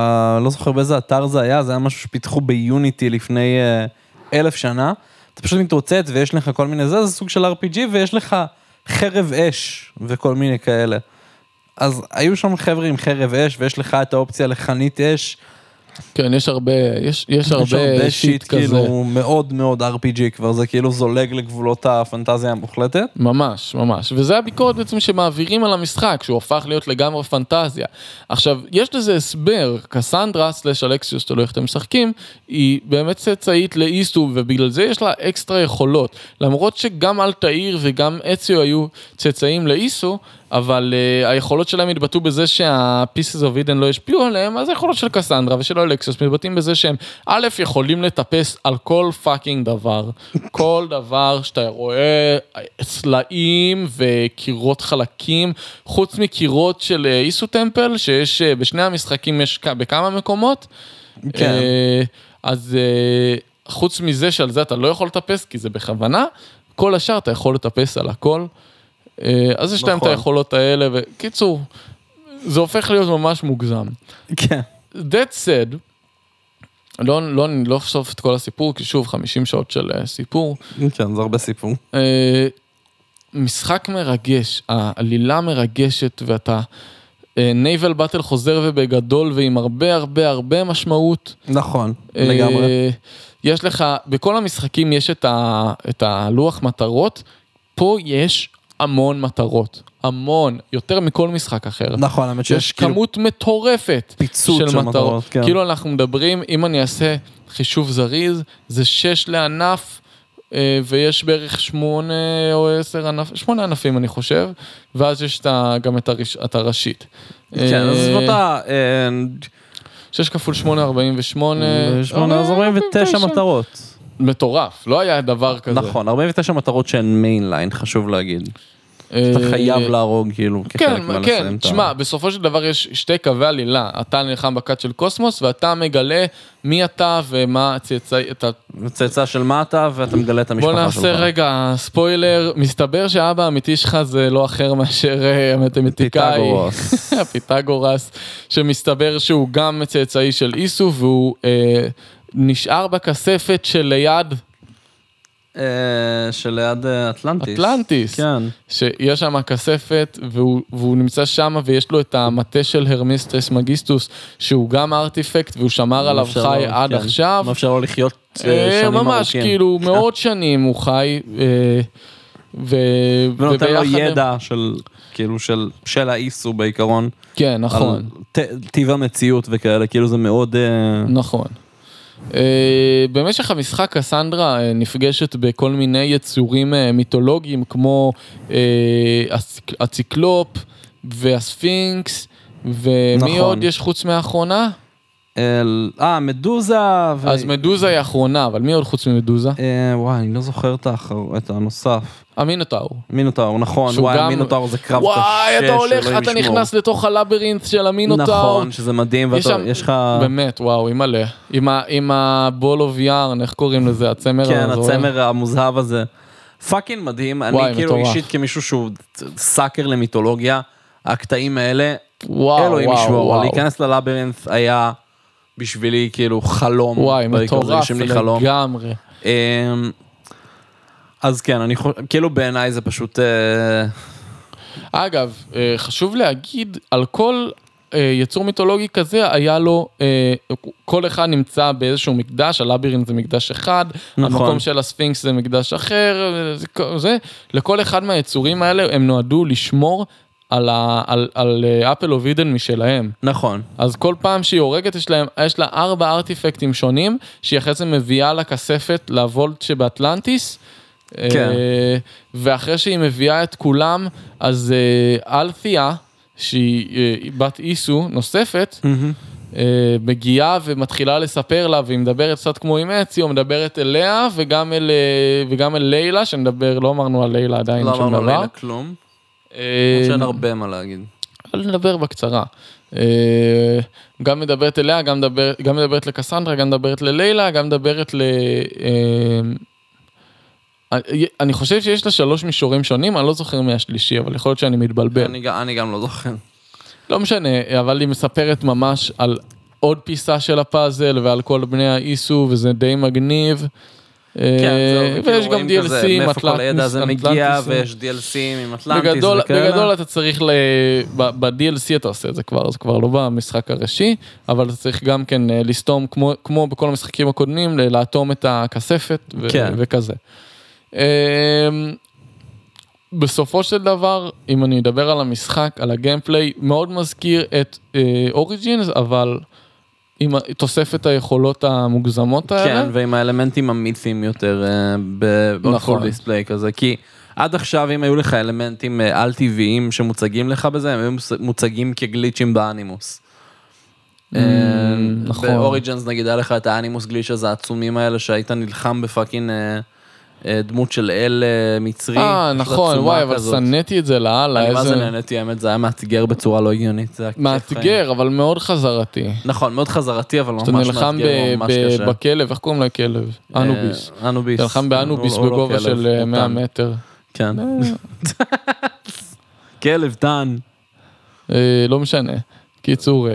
לא זוכר באיזה אתר זה היה, זה היה משהו שפיתחו ב Unity לפני אה, אלף שנה. אתה פשוט מתרוצץ ויש לך כל מיני זה, זה סוג של RPG ויש לך חרב אש וכל מיני כאלה. אז היו שם חבר'ה עם חרב אש ויש לך את האופציה לחנית אש. כן, יש הרבה, יש, יש יש הרבה שיט כזה. כאילו מאוד מאוד RPG כבר, זה כאילו זולג לגבולות הפנטזיה המוחלטת. ממש, ממש. וזה הביקורת בעצם שמעבירים על המשחק, שהוא הפך להיות לגמרי פנטזיה. עכשיו, יש לזה הסבר, קסנדרה סלש אלקסיוס, תלוי איך אתם משחקים, היא באמת צאצאית לאיסו, ובגלל זה יש לה אקסטרה יכולות. למרות שגם אלתאיר וגם אציו היו צאצאים לאיסו, אבל uh, היכולות שלהם התבטאו בזה שה- Pieces of Eden לא השפיעו עליהם, אז היכולות של קסנדרה ושל אלקסיוס מתבטאים בזה שהם א', יכולים לטפס על כל fucking דבר. כל דבר שאתה רואה, סלעים וקירות חלקים, חוץ מקירות של אה, Isu temple, שיש אה, בשני המשחקים יש בכמה מקומות. כן. אה, אז אה, חוץ מזה שעל זה אתה לא יכול לטפס, כי זה בכוונה, כל השאר אתה יכול לטפס על הכל. אה, אז יש להם את נכון. היכולות האלה, וקיצור, זה הופך להיות ממש מוגזם. כן. That said, לא, לא, לא אחשוף את כל הסיפור, כי שוב, 50 שעות של אה, סיפור. כן, זה הרבה סיפור. אה, משחק מרגש, העלילה מרגשת, ואתה... נייבל באטל חוזר ובגדול ועם הרבה הרבה הרבה משמעות. נכון, לגמרי. יש לך, בכל המשחקים יש את, ה, את הלוח מטרות, פה יש המון מטרות, המון, יותר מכל משחק אחר. נכון, האמת יש שיש כאילו כמות מטורפת פיצוץ של מטרות, כן. כאילו אנחנו מדברים, אם אני אעשה חישוב זריז, זה שש לענף. אה, ויש בערך שמונה או עשר ענפים, שמונה ענפים אני חושב, ואז יש גם את, הראש, את הראשית. כן, אז זאת ה... אה, שש כפול שמונה, ארבעים ושמונה. שמונה, אז 49 מטרות. מטורף, לא היה דבר כזה. נכון, 49 מטרות שהן mainline, חשוב להגיד. אתה אה, חייב להרוג כאילו כחלק כן, מה- לסיים כן, ה- תשמע, בסופו של דבר יש שתי קווי עלילה, אתה נלחם בכת של קוסמוס ואתה מגלה מי אתה ומה הצאצאי, אתה... צאצא של מה אתה ואתה מגלה את המשפחה בוא שלך. נעשה רגע ספוילר, מסתבר שהאבא האמיתי שלך זה לא אחר מאשר אה, המתמטיקאי, פיתגורס. פיתגורס, שמסתבר שהוא גם צאצאי של איסו והוא אה, נשאר בכספת שליד אה, שליד אה, אטלנטיס. אטלנטיס. כן. שיש שם כספת והוא, והוא נמצא שם ויש לו את המטה של הרמיסטרס מגיסטוס שהוא גם ארטיפקט והוא שמר עליו חי לו- עד כן. עכשיו. מאפשר לו לחיות אה, שנים ממש ארוכים. כאילו מאות שנים הוא חי. אה, ו... ונותן לו ידע של כאילו של של האיסו בעיקרון. כן נכון ט- טיב המציאות וכאלה כאילו זה מאוד נכון. Uh, במשך המשחק קסנדרה uh, נפגשת בכל מיני יצורים uh, מיתולוגיים כמו הציק- הציקלופ והספינקס ומי נכון. עוד יש חוץ מהאחרונה? אה מדוזה. ו- אז מדוזה היא האחרונה, אבל מי עוד חוץ ממדוזה? אה, וואי אני לא זוכר את האחר- את הנוסף. המינוטאור. מינוטאור נכון וואי גם- המינוטאור זה קרב קשה. וואי, אתה הולך, אתה ישמור. נכנס לתוך הלבירינט של המינוטאור. נכון שזה מדהים יש ואתה שם- יש לך באמת, וואו, אימא'לה. עם ה- עם ה ball of yarn, איך קוראים לזה? הצמר כן הזוהר? הצמר המוזהב הזה. fucking מדהים אני וואי, כאילו מטורף. אישית כמישהו שהוא sucker למיתולוגיה הקטעים האלה וואו, אלוהים ישמור. להיכנס ללבירינט היה בשבילי כאילו חלום. וואי, מטורף. לגמרי. אמ, אז כן אני חושב כאילו בעיניי זה פשוט אה, אגב, אה, חשוב להגיד, על כל אה, יצור מיתולוגי כזה, היה לו, כל אחד נמצא באיזשהו מקדש, הלבירינט זה מקדש אחד, נכון. המקום של הספינקס זה מקדש אחר, זה, זה, לכל אחד מהיצורים האלה הם נועדו לשמור על, ה, על, על אפל אוף אידן משלהם. נכון אז כל פעם שהיא הורגת יש, להם, יש לה ארבע ארטיפקטים שונים, שהיא אחרי זה מביאה לכספת לוולט שבאטלנטיס. כן. אה, ואחרי שהיא מביאה את כולם, אז אה, אלת'יה, שהיא אה, בת איסו נוספת, אה, מגיעה ומתחילה לספר לה, והיא מדברת קצת כמו עם אצי, או מדברת אליה, וגם אל, וגם אל לילה, שנדבר, לא אמרנו על לילה עדיין לא אמרנו דבר. לילה כלום. אה, שאין הרבה מה להגיד. נדבר בקצרה. אה, גם מדברת אליה, גם, מדבר, גם מדברת לקסנדרה, גם מדברת ללילה, גם מדברת ל... אה, אני- חושב שיש לה שלוש מישורים שונים, אני לא זוכר מהשלישי, אבל יכול להיות שאני מתבלבל. אני אני גם לא זוכר. לא משנה, אבל היא מספרת ממש על עוד פיסה של הפאזל ועל כל בני האיסו, וזה די מגניב. אה, כן, זהו, כאילו ויש גם DLC עם אטלנטיס. ויש DLCים עם אטלנטיס בגדול, אתה צריך, ב-DLC אתה עושה את זה כבר, זה כבר לא במשחק הראשי, אבל אתה צריך גם כן אה, לסתום, כמו, בכל המשחקים הקודמים, לאטום את הכספת כן. וכזה. אמ, בסופו של דבר, אם אני אדבר על המשחק, על הגיימפליי, מאוד מזכיר את אוריג'ינס, אבל עם תוספת היכולות המוגזמות האלה. כן, ועם האלמנטים המיתיים יותר אה, נכון. display כזה, כי עד עכשיו אם היו לך אלמנטים אה, על-טבעיים שמוצגים לך בזה, הם היו מוצ- מוצגים כגליצ'ים באנימוס. אה, נכון. ב Origins נגיד היה לך את ה Animus glitch הזה העצומים האלה שהיית נלחם ב fucking דמות של אל אה, מצרי. אה, נכון, וואי, אבל. שנאתי את זה לאללה, אני מה זה. נהניתי האמת, זה היה מאתגר בצורה לא הגיונית. מאתגר, אבל מאוד חזרתי. נכון, מאוד חזרתי אבל ממש נלחם מאתגר, ממש קשה. בכלב, איך קוראים לכלב? אנוביס. אה, אנוביס. אתה נלחם באנוביס לא בגובה של אה, הוא 100 טן. מטר. כן. כלב. אה, לא משנה. קיצור, אה,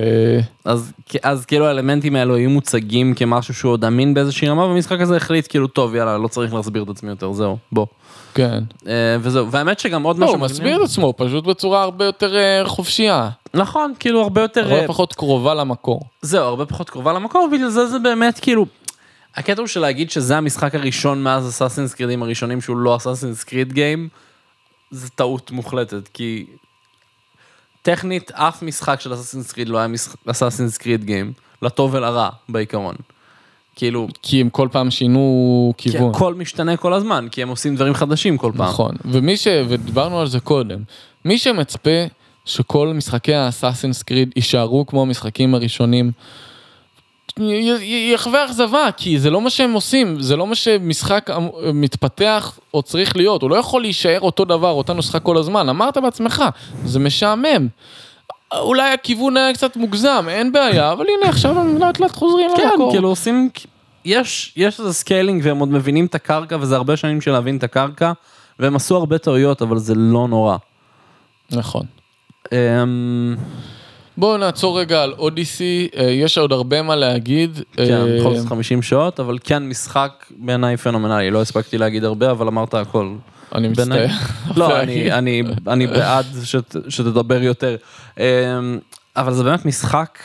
אז, אז כאילו האלמנטים האלו היו מוצגים כמשהו שהוא עוד אמין באיזושהי רמה, והמשחק הזה החליט כאילו, טוב, יאללה, לא צריך להסביר את עצמי יותר, זהו, בוא. כן. אה, וזהו, והאמת שגם עוד לא, משהו... הוא מסביר את עצמו, פשוט בצורה הרבה יותר אה, חופשייה. נכון, כאילו הרבה יותר... הרבה פחות קרובה למקור. זהו, הרבה פחות קרובה למקור, בגלל זה זה באמת כאילו... הקטע הוא של להגיד שזה המשחק הראשון מאז אסאסינס קרידים הראשונים שהוא לא אסאסינס קריד גיים, זה טעות מוחלטת, כי טכנית אף משחק של אסאסינס קריד לא היה אסאסינס קריד גיים, לטוב ולרע בעיקרון. כאילו, כי הם כל פעם שינו כי כיוון. הכל משתנה כל הזמן, כי הם עושים דברים חדשים כל פעם. נכון, ומי ש... ודיברנו על זה קודם, מי שמצפה שכל משחקי האסאסינס קריד יישארו כמו המשחקים הראשונים, יחווה אכזבה, כי זה לא מה שהם עושים, זה לא מה שמשחק אמ- מתפתח או צריך להיות, הוא לא יכול להישאר אותו דבר, אותה נוסחה כל הזמן, אמרת בעצמך, זה משעמם. אולי הכיוון היה קצת מוגזם, אין בעיה, אבל הנה עכשיו הם לאט לאט חוזרים כן, למקור. כאילו עושים, יש, יש איזה scaling והם עוד מבינים את הקרקע וזה הרבה שנים של להבין את הקרקע והם עשו הרבה טעויות אבל זה לא נורא. נכון. אמ, בואו נעצור רגע על Odyssey, אה, יש עוד הרבה מה להגיד. כן, אה, בכל זאת 50 שעות, אבל כן משחק בעיניי פנומנלי, לא הספקתי להגיד הרבה אבל אמרת הכל. אני מצטער. לא, אני, בעד שת, שתדבר יותר. אמ, אבל זה באמת משחק,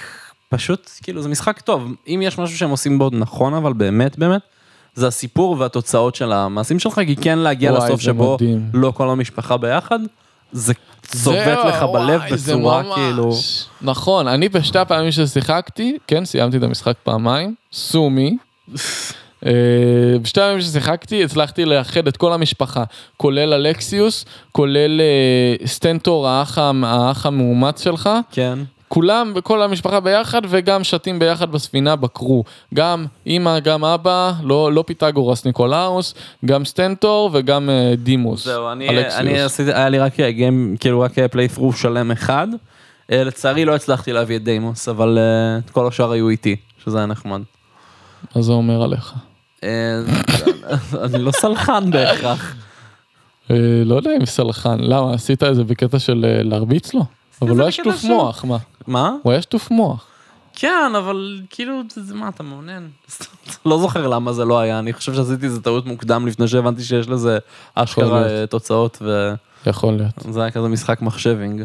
פשוט, כאילו זה משחק טוב. אם יש משהו שהם עושים בו נכון, אבל באמת באמת, זה הסיפור והתוצאות של המעשים שלך, כי כן להגיע לסוף שבו. לא כל המשפחה ביחד, זה צובט לך בלב בצורה כאילו... נכון, אני בשתי הפעמים ששיחקתי, כן, סיימתי את המשחק פעמיים, sue me. אה, בשתי הפעמים ששיחקתי הצלחתי לאחד את כל המשפחה, כולל אלקסיוס, כולל אה, סטנטור, האח המאומץ שלך, כן. כולם, כל המשפחה ביחד וגם שתים ביחד בספינה ב crew. גם אמא, גם אבא, לא, לא פיתגורס ניקולאוס, גם סטנטור וגם אה, דימוס. זהו, אני, אלקסיוס. אני עשיתי, היה לי רק game, כאילו רק playthrough שלם אחד. אה, לצערי לא הצלחתי להביא את דיימוס, אבל אה, את כל השאר היו איתי, שזה היה נחמד. מה זה אומר עליך? אה, אני לא סלחן בהכרח. אה, לא יודע אם סלחן, למה? עשית איזה בקטע של אה, להרביץ לו? אבל זה הוא היה שטוף מוח, מה? מה? הוא היה שטוף מוח. כן, אבל כאילו, זה, זה מה, אתה מעונן? לא זוכר למה זה לא היה, אני חושב שעשיתי איזה טעות מוקדם לפני שהבנתי שיש לזה אשכרה. אה, תוצאות, וזה יכול להיות. היה כזה משחק מחשבינג.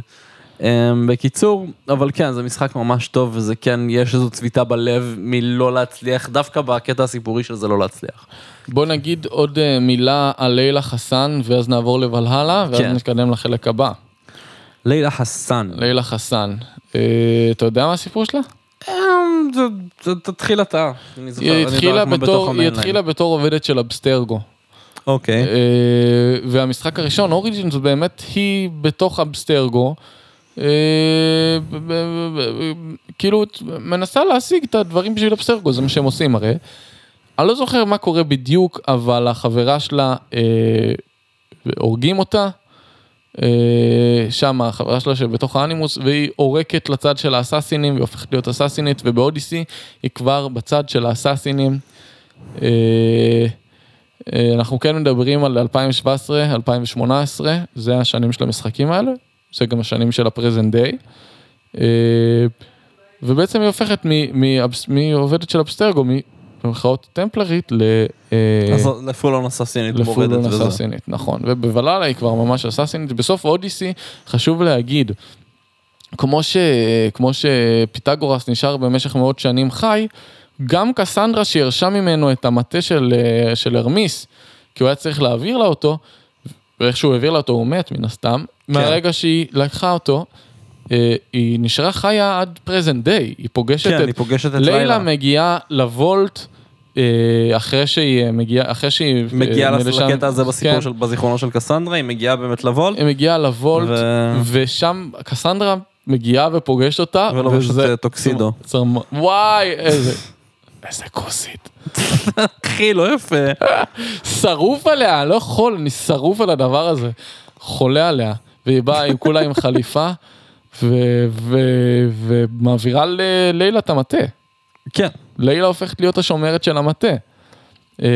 Um, בקיצור, אבל כן, זה משחק ממש טוב, וזה כן, יש איזו צביטה בלב מלא להצליח, דווקא בקטע הסיפורי של זה לא להצליח. בוא נגיד עוד אה, מילה על לילה חסן, ואז נעבור לבלהלה, ואז כן. נתקדם לחלק הבא. לילה חסן. לילה חסן, אתה יודע מה הסיפור שלה? אמ, תתחיל אתה. היא התחילה בתור, עובדת של אבסטרגו. אוקיי. אה, והמשחק הראשון, אוריג'ינס, באמת היא בתוך אבסטרגו. אה, כאילו מנסה להשיג את הדברים בשביל אבסטרגו, זה מה שהם עושים הרי. אני לא זוכר מה קורה בדיוק, אבל החברה שלה, אה, הורגים אותה. אה, שם החברה שלה שבתוך האנימוס והיא עורקת לצד של האסאסינים והיא הופכת להיות אסאסינית ובאודיסי היא כבר בצד של האסאסינים. אה, אה, אנחנו כן מדברים על 2017, 2018, זה השנים של המשחקים האלה, זה גם השנים של הפרזנט דיי. ובעצם היא הופכת מעובדת של אבסטרגו, במרכאות טמפלרית, ל... אה, אז לפול און אססינית מורדת לפולון וזה. אסאסינית, נכון, ובוולאלה היא כבר ממש אסאסינית, בסוף אודיסי חשוב להגיד, כמו, ש, כמו שפיתגורס נשאר במשך מאות שנים חי, גם קסנדרה שירשה ממנו את המטה של, אה, של הרמיס, כי הוא היה צריך להעביר לה אותו, ואיך שהוא העביר לה אותו הוא מת מן הסתם, כן. מהרגע שהיא לקחה אותו, אה, היא נשארה חיה עד פרזנט דיי, היא פוגשת כן, את... היא פוגשת את לילה לילה. מגיעה לוולט. אה, אחרי שהיא מגיעה, אחרי שהיא... מגיעה אה, לשם- לקטע הזה בסיפור כן, של, בזיכרונו של קסנדרה, היא מגיעה באמת לוולט, היא מגיעה לוולט, ו- ושם קסנדרה מגיעה ופוגשת אותה, ולובשת, וזה- אה, טוקסידו. צרמ- וואי, איזה... איזה כוסית. אחי, לא יפה. שרוף עליה, אני לא יכול, אני שרוף על הדבר הזה. חולה עליה. והיא באה עם כולה עם חליפה, ומעבירה ללילה את המטה. כן. לילה הופכת להיות השומרת של המטה. אה,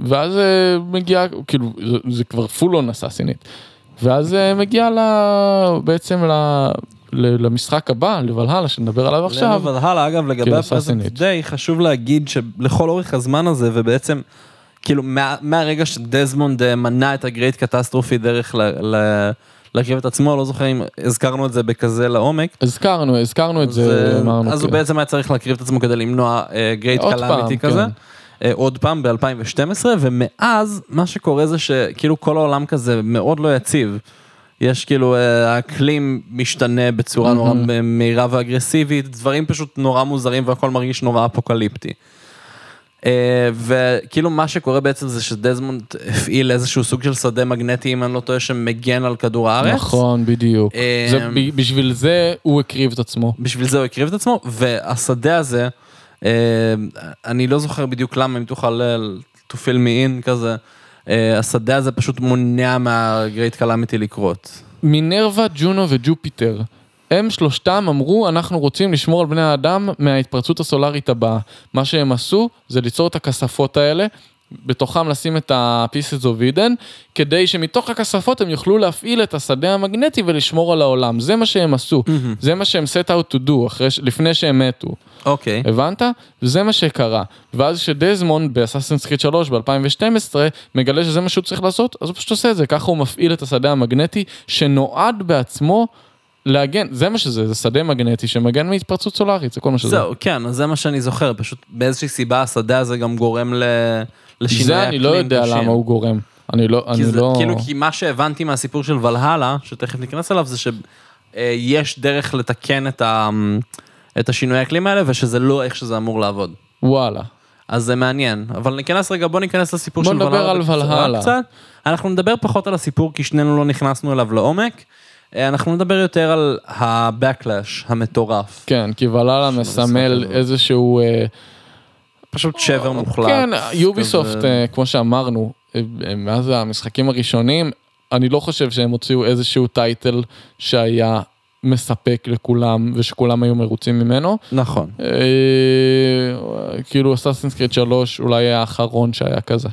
ואז אה, מגיעה, כאילו, זה- זה כבר פול און אסאסינית. ואז אה, מגיעה. בעצם ל... ל- למשחק הבא, לוולהלה, שנדבר עליו עכשיו. הלאה, אגב, לגבי כאילו, ה present day, חשוב להגיד שלכל אורך הזמן הזה, ובעצם, כאילו, מה, מהרגע שדזמונד אה, מנע את ה great catastrophe דרך ל... ל להקריב את עצמו, לא זוכר אם הזכרנו את זה בכזה לעומק. הזכרנו, הזכרנו את זה, אה, אמרנו. אז הוא כאילו. בעצם היה צריך להקריב את עצמו כדי למנוע great עוד calamity כזה. כן. אה, עוד פעם ב-2012, ומאז מה שקורה זה שכאילו כל העולם כזה מאוד לא יציב. יש כאילו, אה, האקלים משתנה בצורה נורא מהירה ואגרסיבית, דברים פשוט נורא מוזרים והכל מרגיש נורא אפוקליפטי. אה, וכאילו מה שקורה בעצם זה שדזמונד הפעיל איזשהו סוג של שדה מגנטי, אם אני לא טועה, שמגן על כדור הארץ. נכון, בדיוק. אה, זה, ב- בשביל זה הוא הקריב את עצמו. בשביל זה הוא הקריב את עצמו, והשדה הזה, אה, אני לא זוכר בדיוק למה, אם תוכל אה, to fill me in כזה, אה, השדה הזה פשוט מונע מהגרייט קלאמיטי לקרות. מינרווה, ג'ונו וג'ופיטר. הם שלושתם אמרו, אנחנו רוצים לשמור על בני האדם מההתפרצות הסולארית הבאה. מה שהם עשו זה ליצור את הכספות האלה, בתוכם לשים את ה-pieces of Eden, כדי שמתוך הכספות הם יוכלו להפעיל את השדה המגנטי ולשמור על העולם. זה מה שהם עשו. זה מה שהם set out to do, אחרי, לפני שהם מתו. אוקיי. הבנת? וזה מה שקרה. ואז כשדזמונד באסאסינס קריט 3 ב-2012 מגלה שזה מה שהוא צריך לעשות, אז הוא פשוט עושה את זה. ככה הוא מפעיל את השדה המגנטי שנועד בעצמו להגן, זה מה שזה, זה שדה מגנטי שמגן מהתפרצות סולארית, זה כל מה שזה. זהו, כן, אז זה מה שאני זוכר, פשוט באיזושהי סיבה השדה הזה גם גורם ל... לשינוי זה אני לא יודע קשים. למה הוא גורם. אני לא, אני זה, לא... כאילו, כי מה שהבנתי מהסיפור של ולהלה, שתכף ניכנס אליו, זה שיש דרך לתקן את, ה, את השינוי האקלים האלה, ושזה לא איך שזה אמור לעבוד. וואלה. אז זה מעניין, אבל ניכנס רגע, בוא ניכנס לסיפור בוא של נדבר ולהלה. על בקצרה ולהלה. קצת. אנחנו נדבר פחות על הסיפור, כי שנינו לא נכנסנו אליו לעומק. אה, אנחנו נדבר יותר על ה-backlash המטורף. כן, כי ולאלה מסמל. איזשהו... אה, פשוט שבר מוחלט. כן, יוביסופט, כזה. אה, כמו שאמרנו, אה, אה, מאז המשחקים הראשונים, אני לא חושב שהם הוציאו איזשהו טייטל שהיה מספק לכולם ושכולם היו מרוצים ממנו. נכון. אה, כאילו אסאסינס קריד 3 אולי היה האחרון שהיה כזה.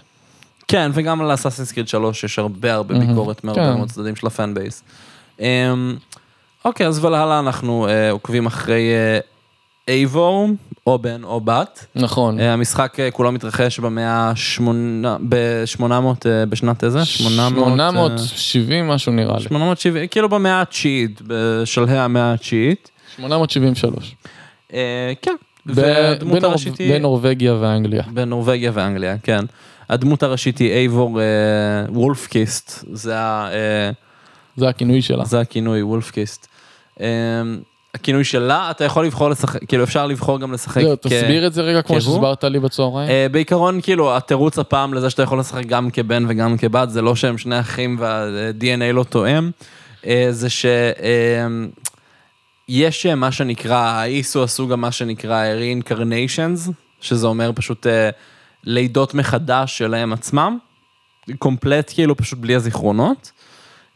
כן, וגם על אסאסינס קריד 3 יש הרבה הרבה. ביקורת מהרבה כן. מאוד צדדים של ה fan base. אמ, אוקיי, אז ולהלה אנחנו אה, עוקבים אחרי אייבור, או בן או בת. נכון. אה, המשחק אה, כולו מתרחש במאה ב-800, בשנת איזה? 800, אה, 870 משהו נראה לי. 870, כאילו במאה התשיעית, בשלהי המאה התשיעית. 873. אה, כן. והדמות הראשית היא... בנורבגיה ואנגליה. בנורבגיה ואנגליה, כן. הדמות הראשית היא אייבור אה, וולפקיסט, זה, ה, אה, זה הכינוי שלה. זה הכינוי וולפקיסט. אה, הכינוי שלה, אתה יכול לבחור לשחק, כאילו אפשר לבחור גם לשחק. זהו, כ- תסביר את זה רגע כמו. שהסברת לי בצהריים. אה, בעיקרון, כאילו, התירוץ הפעם לזה שאתה יכול לשחק גם כבן וגם כבת, זה לא שהם שני אחים וה-DNA לא תואם, אה, זה ש... אה, יש אה, מה שנקרא, האיסו עשו גם מה שנקרא reincarnations, שזה אומר פשוט לידות מחדש שלהם עצמם, קומפלט כאילו פשוט בלי הזיכרונות,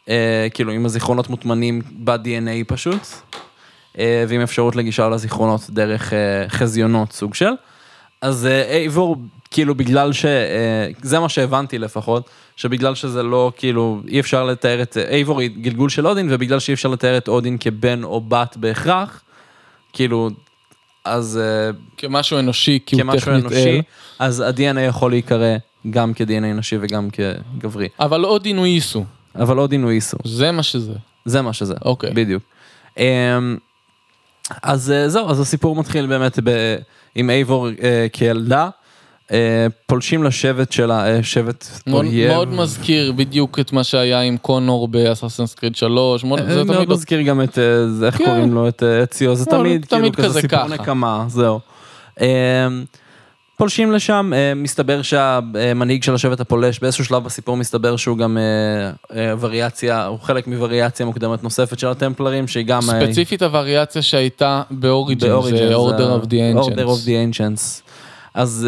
אה, כאילו עם הזיכרונות מוטמנים ב-DNA פשוט, אה, ועם אפשרות לגישה לזיכרונות דרך אה, חזיונות סוג של. אז אה, אייבור, כאילו בגלל ש... אה, זה מה שהבנתי לפחות, שבגלל שזה לא, כאילו, אי אפשר לתאר את... אייבור היא גלגול של אודין, ובגלל שאי אפשר לתאר את אודין כבן או בת בהכרח, כאילו, אז אה, כמשהו אנושי, כי הוא טכנית אנושי, אל. אז ה-DNA יכול להיקרא גם כ-DNA נשי וגם כגברי. אבל עוד עינוי איסו. אבל אודין הוא איסו, זה מה שזה. זה מה שזה. אוקיי. בדיוק. אמ, אז אה, זהו, אז הסיפור מתחיל באמת ב- עם אייבור אה, כילדה, אה, פולשים לשבט שלה, אה, שבט מאוד, אויב. מאוד מזכיר בדיוק את מה שהיה עם קונור באסאסינס קריד 3. מאוד, אה, זה מאוד תמיד מזכיר גם את, אה, זה, איך כן. קוראים לו, את אה, אציו, זה לא, תמיד, כאילו תמיד כזה כזה סיפור. נקמה, זהו. פולשים לשם, אה, מסתבר שהמנהיג של השבט הפולש, באיזשהו שלב בסיפור מסתבר שהוא גם אה, אה, וריאציה, הוא חלק מווריאציה מוקדמת נוספת של הטמפלרים, שהיא גם... ספציפית הווריאציה שהייתה באוריג'ן, זה Order of the Ancients. Order of the Ancients. אז,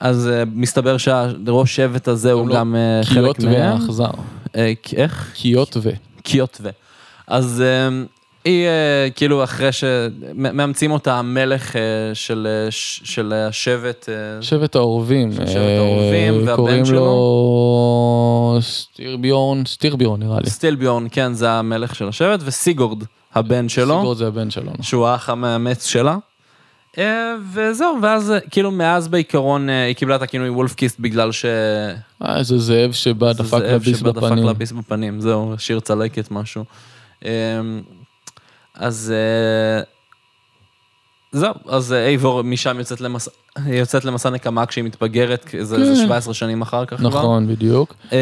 אז מסתבר שהראש שבט הזה הוא לא, גם אה, קיות חלק מהם. והאכזר. אה, איך? קיות ו... קיוטווה. אז אה, היא אה, כאילו אחרי שמאמצים אותה המלך אה, של, אה, של השבט, שבט העורבים. של שבט העורבים, והבן קוראים שלו? לו סטירביורן, סטירביורן נראה לי. סטילביורן, כן, זה המלך של השבט, וסיגורד הבן שלו, סיגורד זה הבן שלו. שהוא האח המאמץ שלה. וזהו, ואז כאילו מאז בעיקרון היא קיבלה את הכינוי וולף קיסט בגלל ש... אה, איזה זאב שבא דפק זאב לביס שבא דפק בפנים. לה ביס בפנים, זהו, שיר צלקת משהו. אמ, אז אה, זהו, אז אה, אייבור משם יוצאת למסע, יוצאת למסע נקמה כשהיא מתבגרת, כי זה זה כן. 17 שנים אחר כך כבר. נכון, בדיוק. אמ,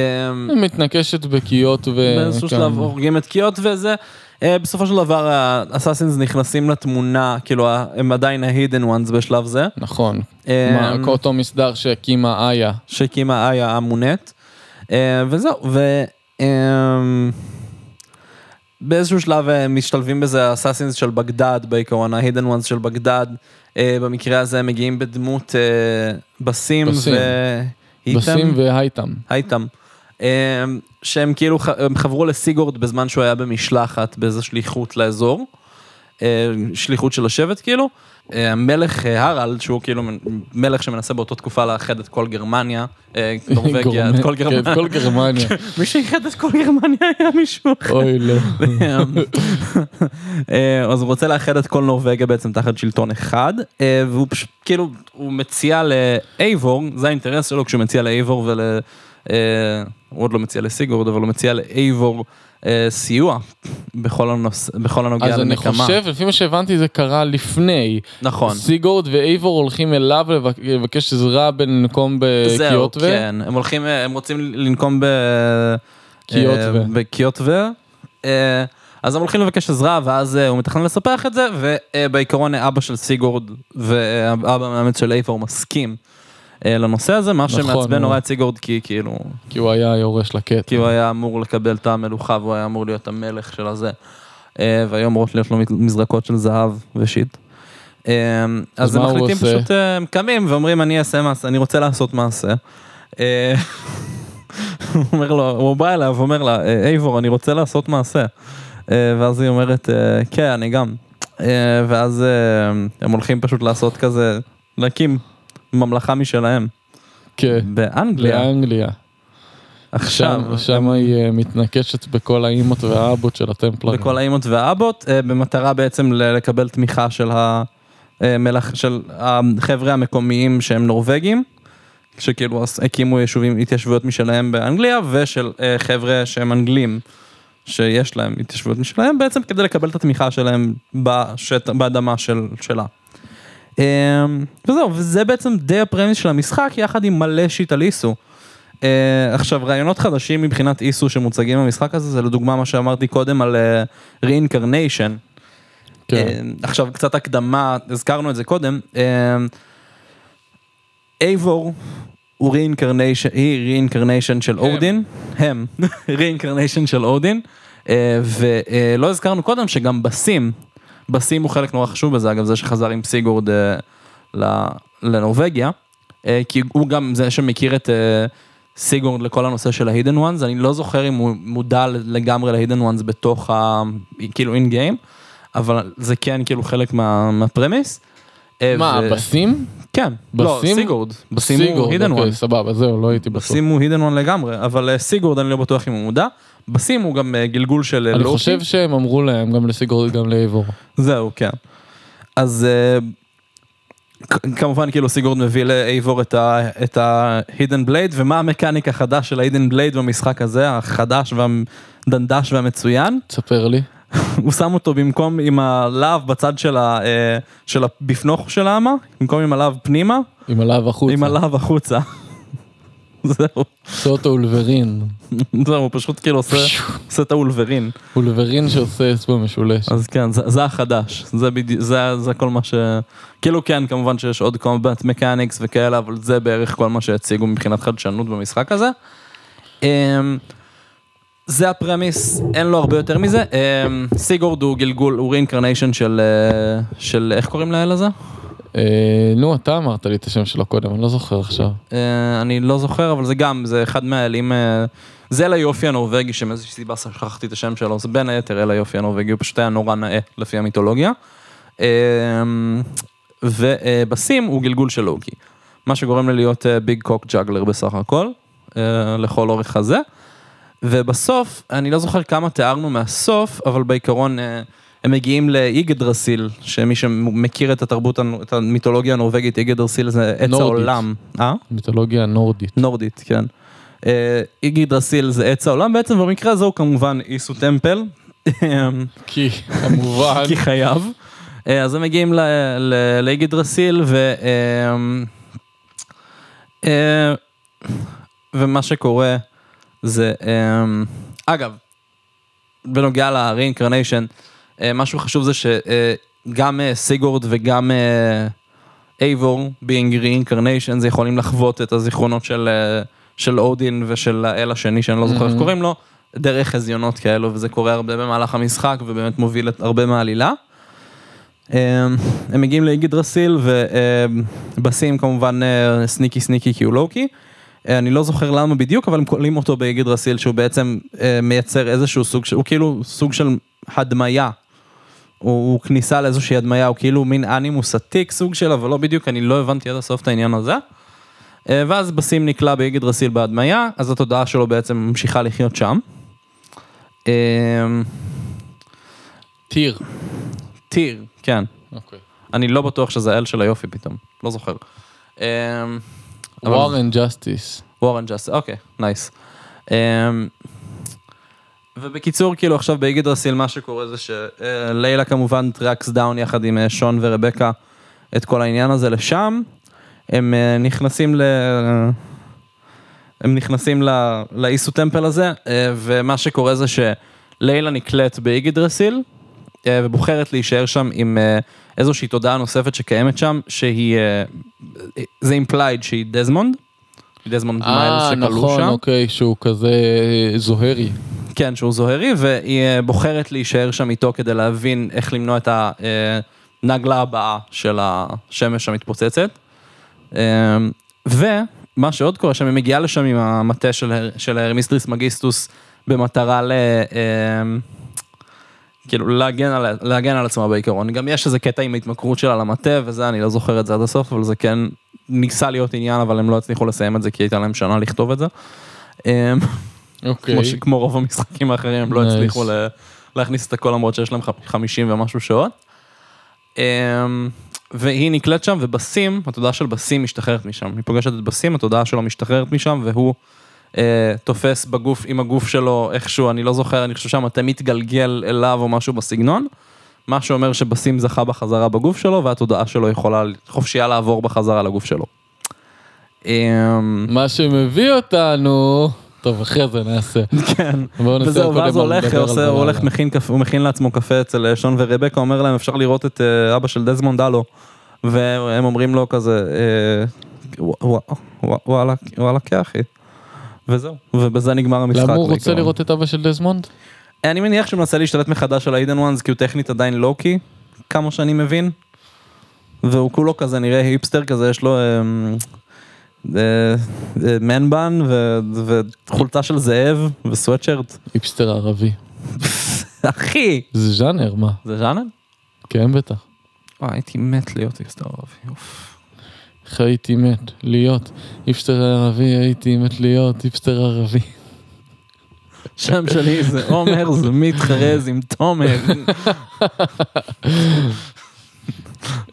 היא מתנקשת בקיות ו... באיזשהו כן. שלב הורגים את קיוט וזה. אה, בסופו של דבר האסאסינס נכנסים לתמונה, כאילו הם עדיין ה-hidden ones בשלב זה. נכון. אמ, מה, אותו מסדר שהקימה איה. שהקימה איה המונט. אה, וזהו, ו... באיזשהו שלב אה, משתלבים בזה האסאסינס של בגדד בעיקרון, ה-hidden ones של בגדד. אה, במקרה הזה הם מגיעים בדמות אה, בסים בסים. והיטם. בסים והייטם. הייטם. אה, שהם כאילו הם חברו לסיגורד בזמן שהוא היה במשלחת באיזו שליחות לאזור. שליחות של השבט כאילו. אה, המלך אה, הרלד שהוא כאילו מלך שמנסה באותה תקופה לאחד את כל גרמניה, אה, נורבגיה, את כל כן, גרמניה. כל גרמניה. מי שאיחד את כל גרמניה היה מישהו אחר. אוי לא. אז הוא רוצה לאחד את כל נורבגיה בעצם תחת שלטון אחד, והוא פשוט כאילו, הוא מציע לאייבור, זה האינטרס שלו כשהוא מציע לאייבור ול... הוא עוד לא מציע לסיגורד, אבל הוא מציע לאייבור סיוע בכל הנוס- בכל הנוגע אז אני לנקמה. חושב, לפי מה שהבנתי זה קרה לפני. נכון. סיגורד ואייבור הולכים אליו לבק- לבקש עזרה בלנקום זהו, בקיוטווה. כן, הם הולכים, אה, הם רוצים לנקום ב... קיוטווה. אה, בקיוטווה. אה, אז הם הולכים לבקש עזרה, ואז אה, הוא מתכנן לספח את זה, ובעיקרון אבא של סיגורד ואבא המאמץ של אייפור מסכים אה, לנושא הזה, מה נכון, שמעצבן נורא את סיגורד, כי כאילו, כי הוא היה יורש לקטע. כי הוא היה אמור לקבל את המלוכה, והוא היה אמור להיות המלך של הזה. אה, והיו אמורות להיות לו מזרקות של זהב ושיט. אה, אז הם מחליטים? פשוט, אה, הם קמים ואומרים אני אעשה מעשה, אני רוצה לעשות מעשה. אה, הוא אומר לו, הוא בא אליו ואומר לה, "אה, אייבור, אני רוצה לעשות מעשה. אה, ואז היא אומרת, אה, כן, אני גם. אה, ואז אה, הם הולכים פשוט לעשות כזה, להקים ממלכה משלהם. כן. באנגליה. לאנגליה. עכשיו, שם, שם היא אה, מתנקשת בכל האימות והאבות של הטמפלרים. בכל האימות והאבות, אה, במטרה בעצם לקבל תמיכה של המלך, של החבר'ה המקומיים שהם נורבגים, שכאילו הקימו יישובים, התיישבויות משלהם באנגליה, ושל אה, חבר'ה שהם אנגלים, שיש להם התיישבויות משלהם, בעצם כדי לקבל את התמיכה שלהם בשט, באדמה של, שלה. אה, וזהו, וזה בעצם די הפרמיס של המשחק, יחד עם מלא שיט על איסו. Uh, עכשיו רעיונות חדשים מבחינת איסו שמוצגים במשחק הזה זה לדוגמה מה שאמרתי קודם על uh, reincarnation. כן. Uh, עכשיו קצת הקדמה הזכרנו את זה קודם. אייבור הוא reincarnation היא reincarnation של אודין הם reincarnation של אודין ולא הזכרנו קודם שגם בסים בסים הוא חלק נורא חשוב בזה אגב זה שחזר עם סיגורד ל- לנורבגיה. אה, כי הוא גם זה שמכיר את אה, סיגורד לכל הנושא של ה-hidden ones, אני לא זוכר אם הוא מודע לגמרי ל-hidden ones בתוך ה... כאילו אין גיים, אבל זה כן כאילו חלק מה, מהפרמיס. אה, מה, ו- בסים? כן, לא, בסים? סיגורד, בסים הוא סיגורד, hidden אוקיי, one. סבבה, זהו, לא הייתי בטוח. בסים הוא hidden one לגמרי, אבל אה, סיגורד אני לא בטוח אם הוא מודע. בסים הוא גם אה, גלגול של אה, אני לוקי. חושב שהם אמרו להם, גם לסיגורד, גם לאיבור. זהו, כן. אז אה, כמובן כאילו סיגורד מביא לאייבור את ה-hidden blade, ומה המקאניק החדש של ה-hidden blade במשחק הזה, החדש והדנדש והמצוין? תספר לי. הוא שם אותו במקום עם הלהב בצד של ה... של הבפנוך של האמה, במקום עם הלהב פנימה, עם הלהב החוצה. עם הלהב החוצה. זהו, עושה אותו אולברין. זהו, הוא פשוט כאילו עושה, עושה את האולברין. אולברין שעושה אצבע משולש. אז כן, זה, זה החדש, זה, בדי, זה, זה כל מה ש... כאילו כן, כמובן שיש עוד קומבט מקניקס וכאלה, אבל זה בערך כל מה שהציגו מבחינת חדשנות במשחק הזה. אמ, זה הפרמיס, אין לו הרבה יותר מזה. אמ, סיגורד הוא גלגול, הוא רeincarnation של, אה, של, איך קוראים לאל הזה? אה, נו, אתה אמרת לי את השם שלו קודם, אני לא זוכר עכשיו. אה, אני לא זוכר, אבל זה גם, זה אחד מהאלים, אה, זה אל היופי הנורבגי, שמאיזושהי סיבה שכחתי את השם שלו, זה בין היתר אל היופי הנורבגי, הוא פשוט היה נורא נאה לפי המיתולוגיה. ובסים הוא גלגול של לוקי, מה שגורם לי להיות ביג קוק ג'אגלר בסך הכל, לכל אורך הזה. ובסוף, אני לא זוכר כמה תיארנו מהסוף, אבל בעיקרון הם מגיעים לאיגדרסיל, שמי שמכיר את התרבות, את המיתולוגיה הנורבגית, איגדרסיל זה עץ נורדית. העולם. אה? מיתולוגיה נורדית. נורדית, כן. אה, איגדרסיל זה עץ העולם בעצם, ובמקרה הזה הוא כמובן איסו טמפל. כי כמובן. כי חייב. אה, אז הם מגיעים לאיגדרסיל ו... אה, ומה שקורה זה, אגב, בנוגע ל-reincarnation, משהו חשוב זה שגם אה, סיגורד וגם אה, אייבור, being reincarnation, זה יכולים לחוות את הזיכרונות של, אה, של אודין ושל האל השני, שאני לא זוכר איך Mhm. קוראים לו, דרך חזיונות כאלו, וזה קורה הרבה במהלך המשחק, ובאמת מוביל הרבה מהעלילה. אה, הם מגיעים לאיגדרסיל, ובסים כמובן אה, סניקי סניקי כי הוא לוקי. אה, אני לא זוכר למה בדיוק, אבל הם קוראים אותו באיגדרסיל, שהוא בעצם אה, מייצר איזשהו סוג, הוא כאילו סוג של הדמיה. הוא, הוא כניסה לאיזושהי הדמיה, הוא כאילו מין אנימוס עתיק סוג של, אבל לא בדיוק, אני לא הבנתי עד הסוף את העניין הזה. אה, ואז בסים נקלע באיגדרסיל בהדמיה, אז התודעה שלו בעצם ממשיכה לחיות שם. אה, טיר. טיר, כן. אוקיי. אני לא בטוח שזה האל של היופי פתאום, לא זוכר. אה, war and justice. war and just, אוקיי, nice. ובקיצור, כאילו עכשיו באיגדרסיל מה שקורה זה שלילה כמובן tracks down יחד עם אה, שון ורבקה את כל העניין הזה לשם. הם אה, נכנסים ל... הם נכנסים ל- לאיסו temple הזה, אה, ומה שקורה זה שלילה נקלט באיגדרסיל, אה, ובוחרת להישאר שם עם אה, איזושהי תודעה נוספת שקיימת שם, שהיא, אה, זה implied שהיא דזמונד. דזמונד מיילס אה, שכלוא נכון, שם. אוקיי, שהוא כזה זוהרי. כן, שהוא זוהרי, והיא אה, בוחרת להישאר שם איתו כדי להבין איך למנוע את הנגלה הבאה של השמש המתפוצצת. אה, ומה שעוד קורה שם, היא מגיעה לשם עם המטה של, של הרמיסטריס מגיסטוס במטרה ל... אה, כאילו להגן על, להגן על עצמה בעיקרון. גם יש איזה קטע עם ההתמכרות שלה למטה וזה, אני לא זוכר את זה עד הסוף, אבל זה כן ניסה להיות עניין, אבל הם לא הצליחו לסיים את זה כי הייתה להם שנה לכתוב את זה. אה, אוקיי. כמו, ש... כמו רוב המשחקים האחרים, הם לא Nice. הצליחו ל... להכניס את הכל למרות שיש להם ח- 50 ומשהו שעות. Um, והיא נקלט שם, ובסים, התודעה של בסים משתחררת משם. היא פוגשת את בסים, התודעה שלו משתחררת משם, והוא uh, תופס בגוף, עם הגוף שלו איכשהו, אני לא זוכר, אני חושב שהמטה מתגלגל אליו או משהו בסגנון. מה שאומר שבסים זכה בחזרה בגוף שלו, והתודעה שלו יכולה חופשייה לעבור בחזרה לגוף שלו. Um, מה שמביא אותנו... טוב, אחרי זה נעשה. כן. בואו וזהו, ואז הולך, עושה, הוא הולך. מכין הוא מכין לעצמו קפה אצל אה, שון ורבקה, אומר להם אפשר לראות את אה, אבא של דזמונד הלו. והם אומרים לו כזה, אה, ווא- ווא- וואלה, וואלה, כן אחי. וזהו, ובזה נגמר המשחק. למה הוא רוצה. לראות את אבא של דזמונד? אני מניח שהוא מנסה להשתלט מחדש על האידן וואנס, כי הוא טכנית עדיין לוקי, כמה שאני מבין. והוא כולו כזה נראה היפסטר כזה, יש לו מנבן וחולצה של זאב וסוואטשרט. היפסטר ערבי. אחי! זה ז'אנר, מה? זה ז'אנר? כן, בטח. וואי, הייתי מת להיות היפסטר ערבי. אוף. איך הייתי מת להיות היפסטר ערבי, הייתי מת להיות היפסטר ערבי. שם שלי זה עומר, זה מתחרז עם תומר.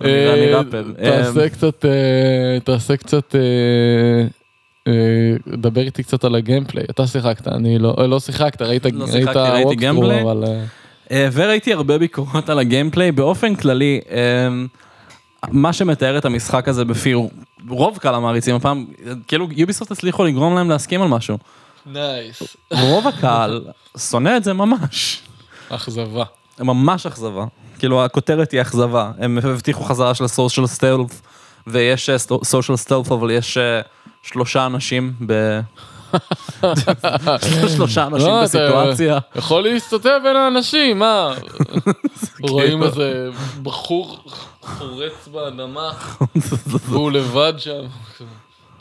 אה, ראפר. תעשה קצת, אה, תעשה קצת, אה, אה, דבר איתי קצת על ה gameplay. אתה שיחקת, אני לא, אה, לא שיחקת, ראית לא שיחקתי, ראיתי gameplay. אבל... אה, אה, וראיתי הרבה ביקורות על ה gameplay, באופן כללי, אה, מה שמתאר את המשחק הזה בפי רוב קהל המעריצים הפעם, אה, כאילו יוביסופט הצליחו לגרום להם להסכים על משהו. נייס. רוב הקהל שונא את זה ממש. אכזבה. ממש אכזבה. כאילו הכותרת היא אכזבה. הם הבטיחו חזרה של ה social stealth, ויש social stealth, אבל יש אה, שלושה אנשים ב... שלושה אנשים לא, בסיטואציה. יכול להסתתר בין האנשים, מה? רואים איזה בחור חורץ באדמה, והוא לבד שם.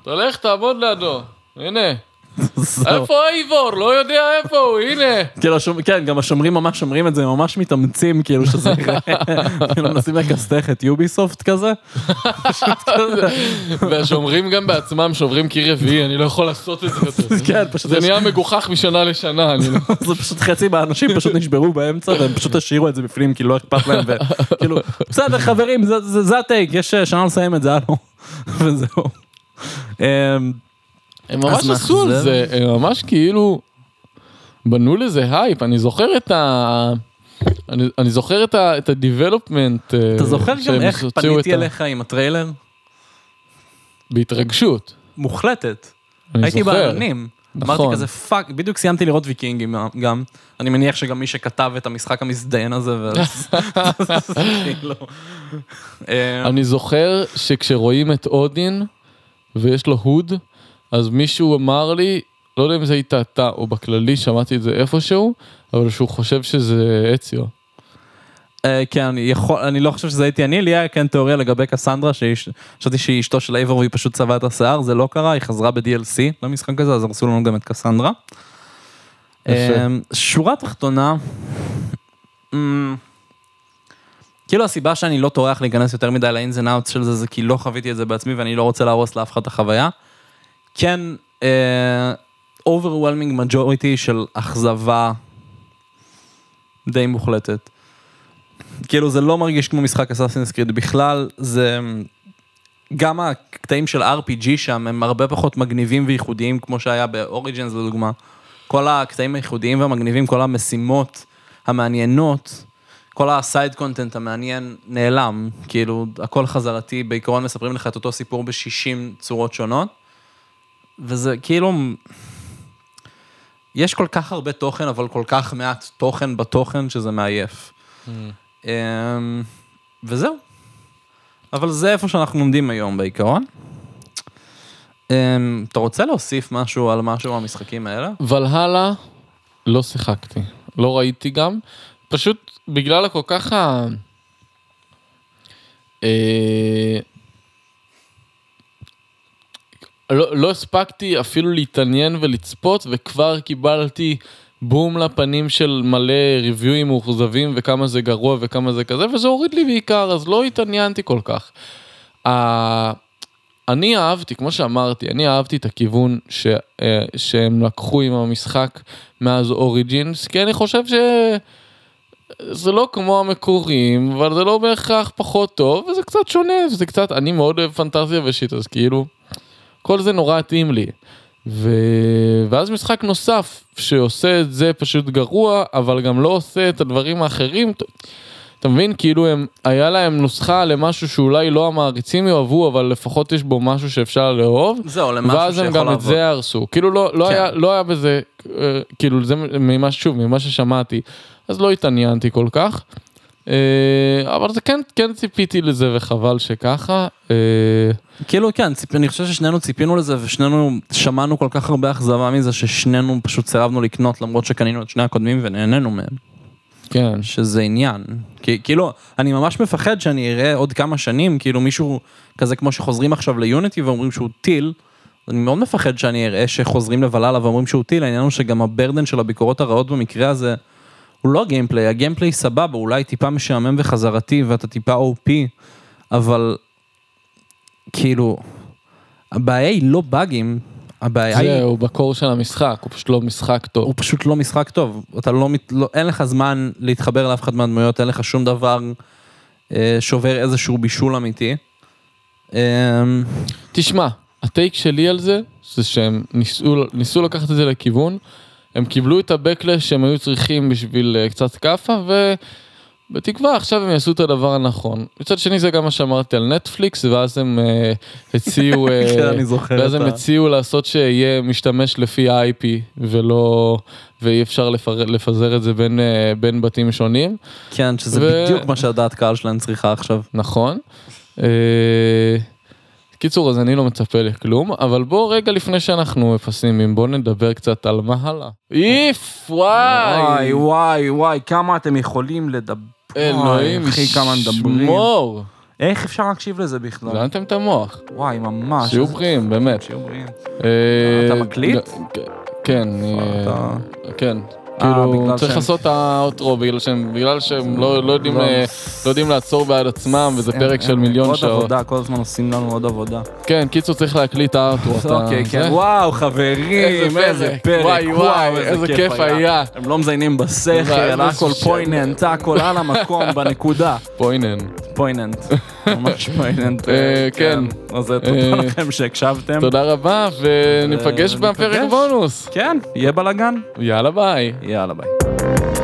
תלך, תעמוד לידו. הנה. איפה אייבור? לא יודע איפה הוא, הנה. כאילו, כן, גם השומרים ממש אומרים את זה, ממש מתאמצים, כאילו שזה ייראה, כאילו מנסים לכסתך את יוביסופט כזה. והשומרים גם בעצמם שוברים קיר רביעי, אני לא יכול לעשות את זה יותר. כן, פשוט זה נהיה מגוחך משנה לשנה, אני לא... זה פשוט חצי מהאנשים פשוט נשברו באמצע והם פשוט השאירו את זה בפנים כי לא אכפת להם וכאילו בסדר חברים זה- הטייק יש שנה לסיים את זה הלו וזהו. הם ממש עשו על. זה, הם ממש כאילו בנו לזה הייפ, אני זוכר את ה... אני, אני זוכר את ה- את ה-development. אה, אתה זוכר גם איך פניתי אליך עם הטריילר? בהתרגשות. מוחלטת. אני הייתי זוכר. בעננים. אמרתי נכון. כזה fuck, בדיוק סיימתי לראות ויקינגים גם. אני מניח שגם מי שכתב את המשחק המזדיין הזה. ו- כאילו. אמ, אני זוכר שכשרואים את אודין ויש לו hood, אז מישהו אמר לי, לא יודע אם זה היית אתה או בכללי, שמעתי את זה איפשהו, אבל שהוא חושב שזה אציו. אה, כן, אני יכול, אני לא חושב שזה הייתי אני, לי היה כן תיאוריה לגבי קסנדרה, שחשבתי שהיא אשתו של אייבור והיא פשוט צבעה את השיער, זה לא קרה, היא חזרה ב-DLC למשחק הזה, אז הרסו לנו גם את קסנדרה. אה, שורה תחתונה, אמ, כאילו הסיבה שאני לא טורח להיכנס יותר מדי and outs של זה, זה כי לא חוויתי את זה בעצמי ואני לא רוצה להרוס לאף אחד את החוויה. כן, אה, overwhelming majority של אכזבה די מוחלטת. כאילו זה לא מרגיש כמו משחק אסאסינס קריד בכלל, זה גם הקטעים של RPG שם הם הרבה פחות מגניבים וייחודיים כמו שהיה באוריג'נס לדוגמה. כל הקטעים הייחודיים והמגניבים, כל המשימות המעניינות, כל הסייד קונטנט המעניין נעלם, כאילו הכל חזרתי, בעיקרון מספרים לך את אותו סיפור ב-60 צורות שונות, וזה כאילו, יש כל כך הרבה תוכן, אבל כל כך מעט תוכן בתוכן שזה מעייף. אמ, וזהו. אבל זה איפה שאנחנו עומדים היום בעיקרון. אמ, אתה רוצה להוסיף משהו על משהו מהמשחקים האלה? ולהלה, לא שיחקתי, לא ראיתי גם, פשוט בגלל הכל כך ה... אה, לא, לא הספקתי אפילו להתעניין ולצפות וכבר קיבלתי בום לפנים של מלא ריוויואים מאוכזבים וכמה זה גרוע וכמה זה כזה וזה הוריד לי בעיקר אז לא התעניינתי כל כך. ה- אני אהבתי, כמו שאמרתי, אני אהבתי את הכיוון ש, אה, שהם לקחו עם המשחק מאז אוריג'ינס, כי אני חושב שזה לא כמו המקוריים, אבל זה לא בהכרח פחות טוב, וזה קצת שונה, וזה קצת, אני מאוד אוהב פנטזיה ושיט, אז כאילו, כל זה נורא התאים לי. ו... ואז משחק נוסף שעושה את זה פשוט גרוע, אבל גם לא עושה את הדברים האחרים. אתה מבין? כאילו הם, היה להם נוסחה למשהו שאולי לא המעריצים יאהבו, אבל לפחות יש בו משהו שאפשר לאהוב. זהו, למשהו ואז הם שיכול גם את לעבוד. זה הרסו. כאילו לא, לא, כן. היה, לא היה בזה, אה, כאילו זה ממה, שוב, ממה ששמעתי, אז לא התעניינתי כל כך. אה, אבל זה כן, כן ציפיתי לזה וחבל שככה. אה, כאילו כן, ציפ... אני חושב ששנינו ציפינו לזה ושנינו שמענו כל כך הרבה אכזבה מזה ששנינו פשוט סירבנו לקנות למרות שקנינו את שני הקודמים ונהנינו מהם, כן. שזה עניין. כי, כאילו, אני ממש מפחד שאני אראה עוד כמה שנים, כאילו מישהו כזה כמו שחוזרים עכשיו ליוניטי ואומרים שהוא טיל, אני מאוד מפחד שאני אראה שחוזרים לבללה ואומרים שהוא טיל, העניין הוא שגם הברדן של הביקורות הרעות במקרה הזה הוא לא גיימפליי, הגיימפליי סבבה, אולי טיפה משעמם וחזרתי ואתה טיפה OP, אבל כאילו, הבעיה היא לא באגים, הבעיה היא, זהו, בקור של המשחק, הוא פשוט לא משחק טוב. הוא פשוט לא משחק טוב, אתה לא, מת- לא אין לך זמן להתחבר לאף אחד מהדמויות, אין לך שום דבר אה, שובר איזשהו בישול אמיתי. אה, תשמע, הטייק שלי על זה, זה שהם ניסו, ניסו לקחת את זה לכיוון, הם קיבלו את הבקלש שהם היו צריכים בשביל אה, קצת כאפה, ובתקווה עכשיו הם יעשו את הדבר הנכון. מצד שני זה גם מה שאמרתי על נטפליקס, ואז הם אה, הציעו, זוכר ואז הם הציעו לעשות שיהיה משתמש לפי ה-IP, ולא, ואי אפשר לפר, לפזר את זה בין, בין בתים שונים. כן, שזה ו- בדיוק מה שהדעת קהל שלהם צריכה עכשיו. נכון. קיצור אז אני לא מצפה לכלום אבל בוא רגע לפני שאנחנו פסימיים בוא נדבר קצת על מה הלאה. איף וואי וואי וואי כמה אתם יכולים לדבר. אלוהים אחי כמה מדברים. שמור. איך אפשר להקשיב לזה בכלל? זיינתם את המוח. וואי, ממש. שיהיו בריאים, באמת. שיהיו בריאים. אה, אתה מקליט? כן, אני- אתה- כן. אה, כאילו, בגלל צריך לעשות את ה outro בגלל שהם לא לא יודעים לא. אה, לא יודעים לעצור בעד עצמם וזה פרק של מיליון עוד שעות. עבודה, כל הזמן עושים לנו עוד עבודה. כן, קיצור צריך להקליט. אתה- אוקיי, כן. וואו, חברים, איזה פרק. וואי, וואי, איזה כיף היה. הם לא מזיינים בשכל, הכל. poignant, הכל על המקום, בנקודה. poignant. poignant, ממש poignant. אה, כן. אז תודה אה, לכם שהקשבתם. תודה רבה וניפגש בפרק. בונוס. כן, יהיה בלאגן? יאללה ביי. יאללה ביי.